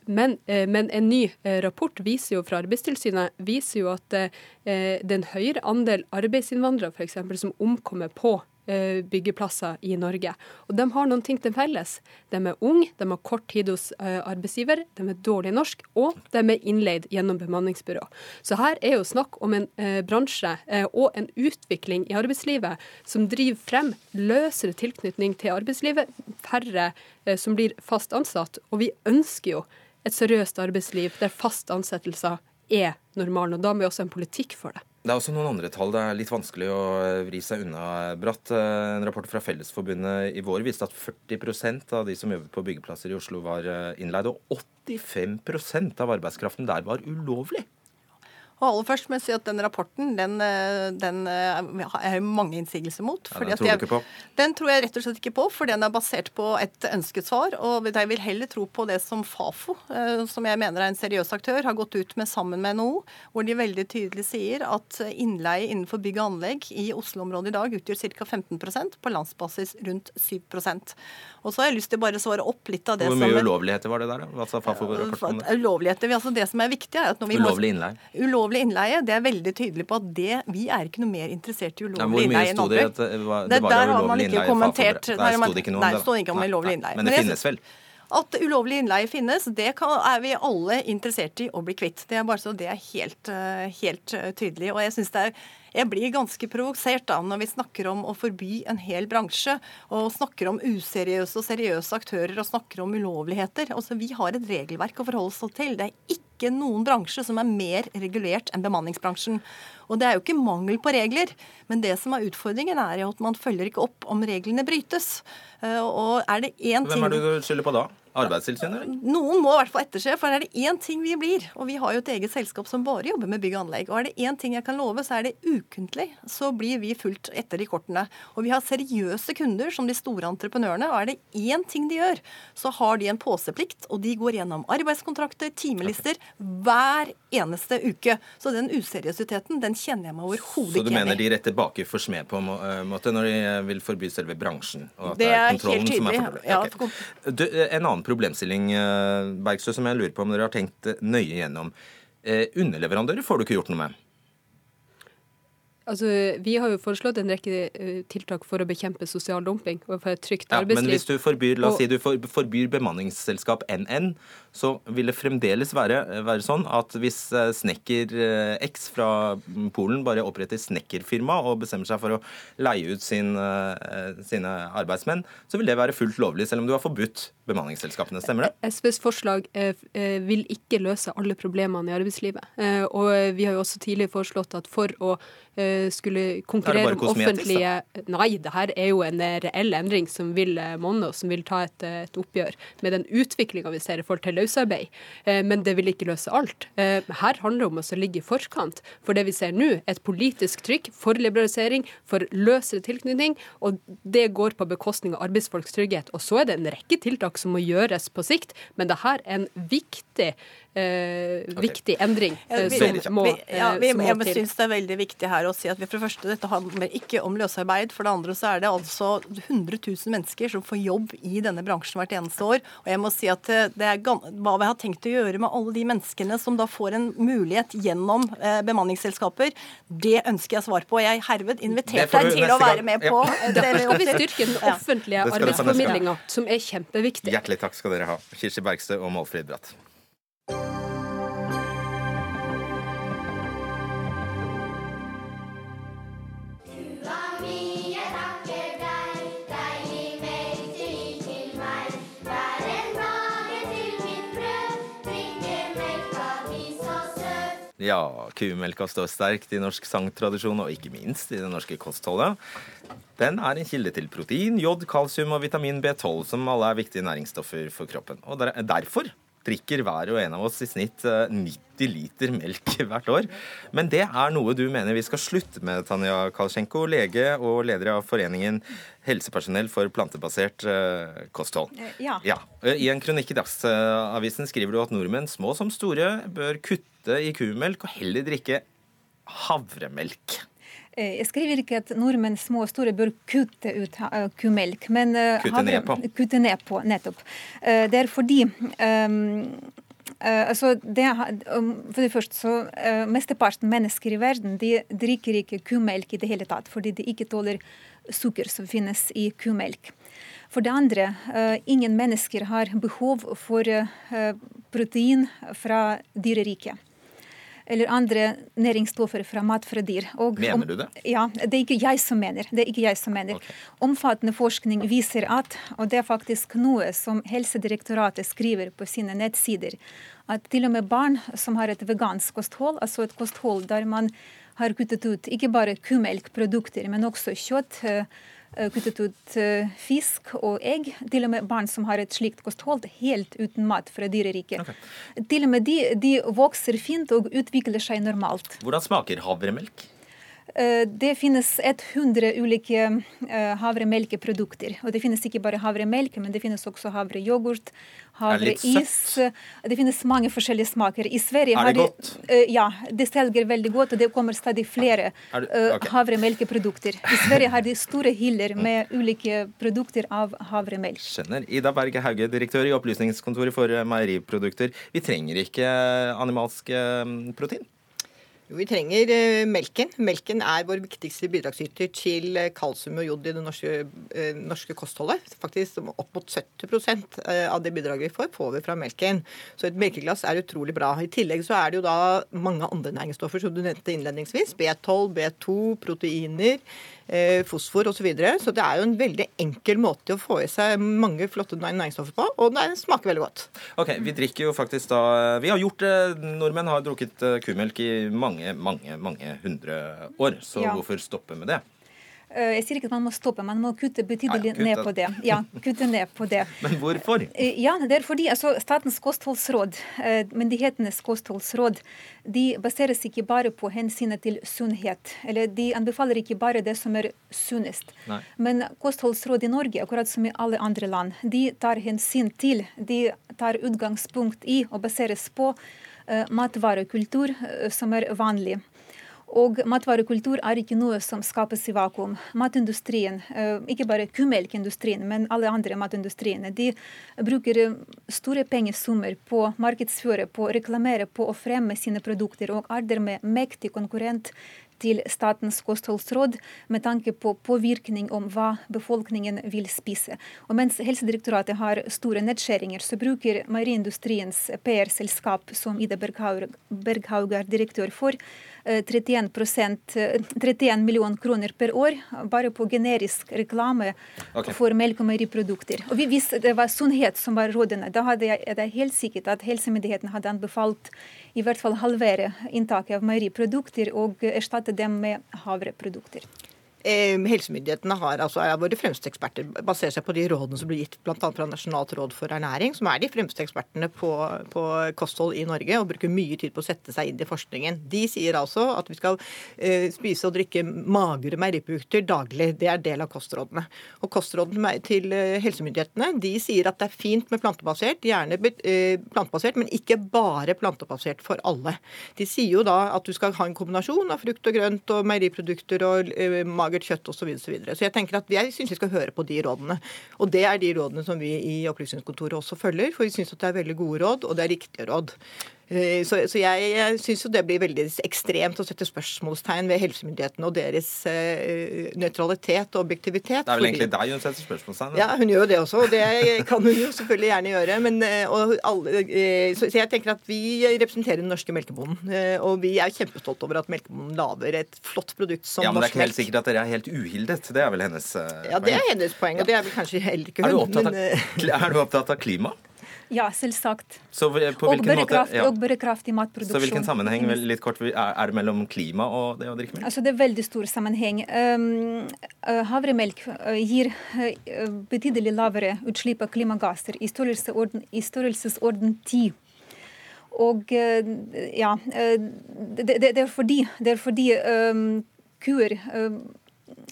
Men, men, en ny rapport viser jo fra Arbeidstilsynet viser jo at det er en høyere andel arbeidsinnvandrere som omkommer på eh, byggeplasser i Norge. Og de har noen ting til felles. De er unge, de har kort tid hos eh, arbeidsgiver, de er dårlig norsk, og de er innleid gjennom bemanningsbyrå. Så her er jo snakk om en eh, bransje eh, og en utvikling i arbeidslivet som driver frem løsere tilknytning til arbeidslivet, færre eh, som blir fast ansatt. Og vi ønsker jo et seriøst arbeidsliv der fast ansettelser er normalen. Og da må vi også ha en politikk for det. Det er også noen andre tall det er litt vanskelig å vri seg unna. Bratt. Eh, en rapport fra Fellesforbundet i vår viste at 40% av de som jobbet på byggeplasser i Oslo, var eh, innleid. Og 85% av arbeidskraften der var ulovlig. Og aller først må jeg si at Den rapporten den, eh, den eh, er mange innsigelser mot. Ja, den tror du ikke på? Den tror jeg rett og slett ikke på, for den er basert på et ønsket svar. Og jeg vil heller tro på det som Fafo, eh, som jeg mener er en seriøs aktør, har gått ut med sammen med NHO, hvor de veldig tydelig sier at innleie innenfor bygg og anlegg i Oslo-området i dag utgjør ca. 15% på landsbasis rundt 7% Og så har jeg lyst til bare å svare opp litt av det som Hvor mye ulovligheter var det der, da? Hva sa Fafo-rapporten? Ulovligheter, altså Det som er viktig, er at når vi Ulovlig innleie? Ulovlig ulovlig innleie, det er veldig tydelig på at det, vi er ikke noe mer interessert i ulovlig innleie enn andre. Det, det, var, det var der har man ikke kommentert. Der sto det ikke noe om det. Nei, ikke om ulovlig innleie. Men det finnes vel? At ulovlig innleie finnes, det kan, er vi alle interessert i å bli kvitt. Det er bare så det er helt, eh, helt eh, tydelig. Og jeg synes det er jeg blir ganske provosert da når vi snakker om å forby en hel bransje, og snakker om useriøse og seriøse aktører og snakker om ulovligheter. Altså, Vi har et regelverk å forholde oss til. Det er ikke noen bransje som er mer regulert enn bemanningsbransjen. Og det er jo ikke mangel på regler, men det som er utfordringen, er jo at man følger ikke opp om reglene brytes. Eh, og er det én ting Hvem er det du skylder på da? Arbeidstilsynet? Noen må i hvert fall etterse. For er det én ting vi blir, og vi har jo et eget selskap som bare jobber med bygg og anlegg, og er det én ting jeg kan love, så er det ukentlig så blir vi fulgt etter de kortene. Og vi har seriøse kunder som de store entreprenørene, og er det én ting de gjør, så har de en påseplikt, og de går gjennom arbeidskontrakter, timelister, hver eneste uke. Så den useriøsiteten, den kjenner jeg meg overhodet ikke enig i. Så du mener de retter baker for smed på en eh, måte når de vil forby selve bransjen? Og at det er, det er kontrollen som er problemet? Ja, okay. du, en annen problemstilling eh, Bergstø, som jeg lurer på om dere har tenkt nøye gjennom. Eh, underleverandører får du ikke gjort noe med? Altså, Vi har jo foreslått en rekke eh, tiltak for å bekjempe sosial dumping og for et trygt ja, arbeidsliv. Men hvis du forbyr, la oss si du forbyr bemanningsselskap NN, så vil det fremdeles være, være sånn at hvis eh, snekker eh, X fra Polen bare oppretter snekkerfirma og bestemmer seg for å leie ut sin, sine arbeidsmenn, så vil det være fullt lovlig, selv om du har forbudt bemanningsselskapene. Stemmer det? SVs forslag vil ikke løse alle problemene i arbeidslivet. Og vi har jo også tidligere foreslått at for å Eh, skulle konkurrere om offentlige Nei, det her er jo en eh, reell endring som vil eh, monne, og som vil ta et, et oppgjør med den utviklinga vi ser i forhold til løsarbeid. Men det vil ikke løse alt. Her handler det om å ligge i forkant. For det vi ser nå, er et politisk trykk for liberalisering, for løsere tilknytning, og det går på bekostning av arbeidsfolks trygghet. Og så er det en rekke tiltak som må gjøres på sikt, men det her er en viktig eh, okay. viktig endring eh, som må, vi, ja, vi, må jeg. Jeg syns det er veldig viktig her å si at vi for det første, dette handler ikke om løsarbeid. For det andre så er det altså 100 000 mennesker som får jobb i denne bransjen hvert eneste år. Og jeg må si at eh, det er hva vi har tenkt å gjøre med alle de menneskene som da får en mulighet gjennom eh, bemanningsselskaper, det ønsker jeg svar på. Jeg herved invitert deg til å være med på ja. Derfor skal vi styrke den offentlige arbeidsformidlinga, som er kjempeviktig. Hjertelig takk skal dere ha, Kirsti Bergstø og Målfrid Bratt. Ja, kumelka står sterkt i norsk sangtradisjon, og ikke minst i det norske kostholdet. Den er en kilde til protein, jod, kalsium og vitamin B12, som alle er viktige næringsstoffer for kroppen. Og derfor drikker hver og en av oss i snitt 90 eh, liter melk hvert år. Men det er noe du mener vi skal slutte med, Tanja Kalsjenko, lege og leder av Foreningen helsepersonell for plantebasert uh, kosthold. Eh, ja. ja. I en kronikk i Dagsavisen skriver du at nordmenn, små som store, bør kutte i kumelk og heller drikke havremelk. Eh, jeg skriver ikke at nordmenn små og store bør kutte ut eh, kumelk, men eh, kutte ned på. Kutte ned på, nettopp. Det er fordi um, altså det, for det første så uh, Mesteparten mennesker i verden de drikker ikke kumelk i det hele tatt, fordi de ikke tåler sukker som finnes i kumelk. For det andre, ingen mennesker har behov for protein fra dyreriket eller andre næringsstoffer fra mat fra dyr. Og, mener du det? Ja, det er ikke jeg som mener. Det er ikke jeg som mener. Okay. Omfattende forskning viser at, og det er faktisk noe som Helsedirektoratet skriver på sine nettsider, at til og med barn som har et vegansk kosthold, altså et kosthold der man har kuttet ut ikke bare kumelkprodukter, men også kjøtt, Eh, kuttet ut eh, fisk og egg. Til og med barn som har et slikt kosthold, helt uten mat fra dyreriket. Okay. Til og med de, de vokser fint og utvikler seg normalt. Hvordan smaker havremelk? Eh, det finnes 100 ulike havremelkeprodukter. Og det finnes ikke bare havremelk, men det finnes også havreyoghurt, havreis. Det finnes mange forskjellige smaker. I Sverige er det godt? De, ja, det selger veldig godt, og det kommer stadig flere det, okay. havremelkeprodukter. I Sverige har de store hyller med ulike produkter av havremelk. Skjønner. Ida Berge Hauge, direktør i Opplysningskontoret for meieriprodukter. Vi trenger ikke animalsk protein? Jo, Vi trenger uh, melken. Melken er vår viktigste bidragsyter til uh, kalsium og jod i det norske, uh, norske, kostholdet. Faktisk Opp mot 70% av det bidraget vi får, får vi fra melken. Så et melkeglass er utrolig bra. I tillegg så er det jo da mange andre næringsstoffer som du nevnte innledningsvis. B12, B2, proteiner. Eh, fosfor osv. Så, videre. så det er jo en veldig enkel måte å få i seg mange flotte næringsstoffer på, og det smaker veldig godt. Ok, Vi drikker jo faktisk da Vi har gjort det, nordmenn har drukket eh, kumelk i mange, mange, mange hundre år, så ja. hvorfor stoppe med det? Eh, jeg sier ikke at man må stoppe, man må kutte betydelig Nei, ned på det. Ja, kutte ned på det. Men hvorfor? Eh, ja, det er fordi altså, Statens kostholdsråd, eh, myndighetenes kostholdsråd, de baseres ikke bare på hensynet til sunnhet. Eller de anbefaler ikke bare det som er sunnest. Nei. Men kostholdsråd i Norge, akkurat som i alle andre land, de tar hensyn til, de tar utgangspunkt i og baseres på matvarekultur som er vanlig. Og matvarekultur er ikke noe som skapes i vakuum. Matindustrien, eh, ikke bare kumelkindustrien, men alle andre matindustriene, de bruker eh, store pengesummer på å markedsføre, på å reklamere, på å fremme sine produkter, og er dermed mektig konkurrent til Statens kostholdsråd med tanke på påvirkning om hva befolkningen vil spise. Og mens Helsedirektoratet har store nedskjæringer, så bruker meieriindustriens PR-selskap, som Ida Berghaug er direktør for, 31%, 31 millioner kroner per år bare på generisk reklame okay. for melk- og meieriprodukter. Og Hvis det var sunnhet som var rådende, da hadde jeg, det helt sikkert at helsemyndighetene hadde anbefalt i hvert fall halvere inntaket av meieriprodukter og erstatte dem med havreprodukter. Helsemyndighetene har, altså er våre fremste eksperter, baserer seg på de rådene som blir gitt bl.a. fra Nasjonalt råd for ernæring, som er de fremste ekspertene på, på, kosthold i Norge, og bruker mye tid på å sette seg inn i forskningen. De sier altså at vi skal eh, spise og drikke magre meieriprodukter daglig. Det er del av kostrådene. Og kostrådene til eh, helsemyndighetene de sier at det er fint med plantebasert, gjerne eh, plantebasert, men ikke bare plantebasert for alle. De sier jo da at du skal ha en kombinasjon av frukt og grønt og meieriprodukter og eh, mager magert kjøtt osv. Så, videre, så, så jeg tenker at jeg syns vi skal høre på de rådene. Og det er de rådene som vi i Opplysningskontoret også følger, for vi syns det er veldig gode råd, og det er riktige råd. Eh, så, så jeg, jeg syns jo det blir veldig ekstremt å sette spørsmålstegn ved helsemyndighetene og deres uh, nøytralitet og objektivitet. Det er vel egentlig deg hun setter spørsmålstegn? Ja, hun gjør jo det også. Og det kan hun jo selvfølgelig gjerne gjøre. Men, uh, alle, uh, så, jeg tenker at vi representerer den norske melkebonden. og vi er kjempestolt over at melkebonden lager et flott produkt som norsk melk. Ja, Men det er ikke helt sikkert at dere er helt uhildet. Det er vel hennes poeng? Ja, det er hennes poeng. Og det er vel kanskje heller ikke hun. Er du opptatt av, er du opptatt av klima? Ja, selvsagt. Så på og, bærekraft, måte, ja. og bærekraftig matproduksjon. Så hvilken sammenheng litt kort, er det mellom klima og det å drikke melk? Altså, det er veldig stor sammenheng. Uh, havremelk uh, gir uh, betydelig lavere utslipp av klimagasser i, størrelsesorden, i størrelsesorden 10. Og ja, det, det, det, er fordi, det er fordi um, kuer um,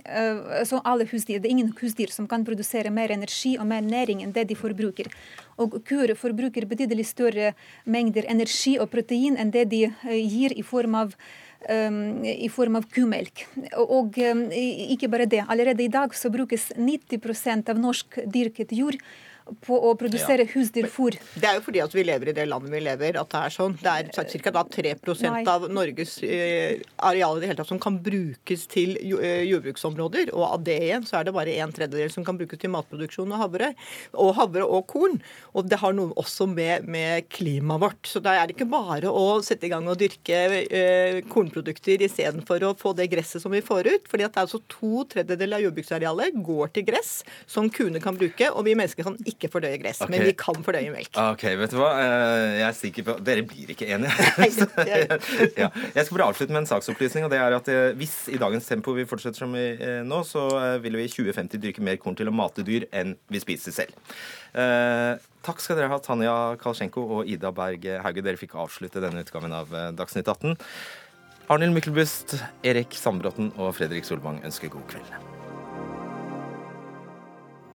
altså alle husdyr. Det er ingen husdyr som kan produsere mer energi og mer næring enn det de forbruker. Og kuer forbruker betydelig større mengder energi og protein enn det de eh, gir i form av um, i form av kumelk. Og ikke bare det. Allerede i dag så brukes 90% av norsk dyrket jord på å produsere husdyrfôr. Det er jo fordi at vi lever i det landet vi lever at det er sånn. Det er ca. 3 Nei. av Norges eh, areal i det hele tatt som kan brukes til eh, jordbruksområder. Og av det igjen så er det bare en tredjedel som kan brukes til matproduksjon og havre. Og havre og korn. Og det har noe også med, med klimaet vårt. Så da er det ikke bare å sette i gang og dyrke eh, kornprodukter istedenfor å få det gresset som vi får ut. fordi at det er altså to tredjedeler av jordbruksarealet går til gress som kuene kan bruke. Og vi mennesker kan ikke fordøye gress, okay. men vi kan fordøye melk. Ok, vet du hva? Eh, Jeg er sikker på Dere blir ikke enige. Ja. Jeg skal bare avslutte med en saksopplysning. og det er at eh, Hvis i dagens tempo vi fortsetter som vi eh, nå, så vil vi i 2050 dyrke mer korn til å mate dyr enn vi spiser selv. Takk skal dere ha, Tanja Kalsjenko og Ida Berg Hauge. Dere fikk avslutte denne utgaven av Dagsnytt 18. Arnhild Myklebust, Erik Sandbråten og Fredrik Solvang ønsker god kveld.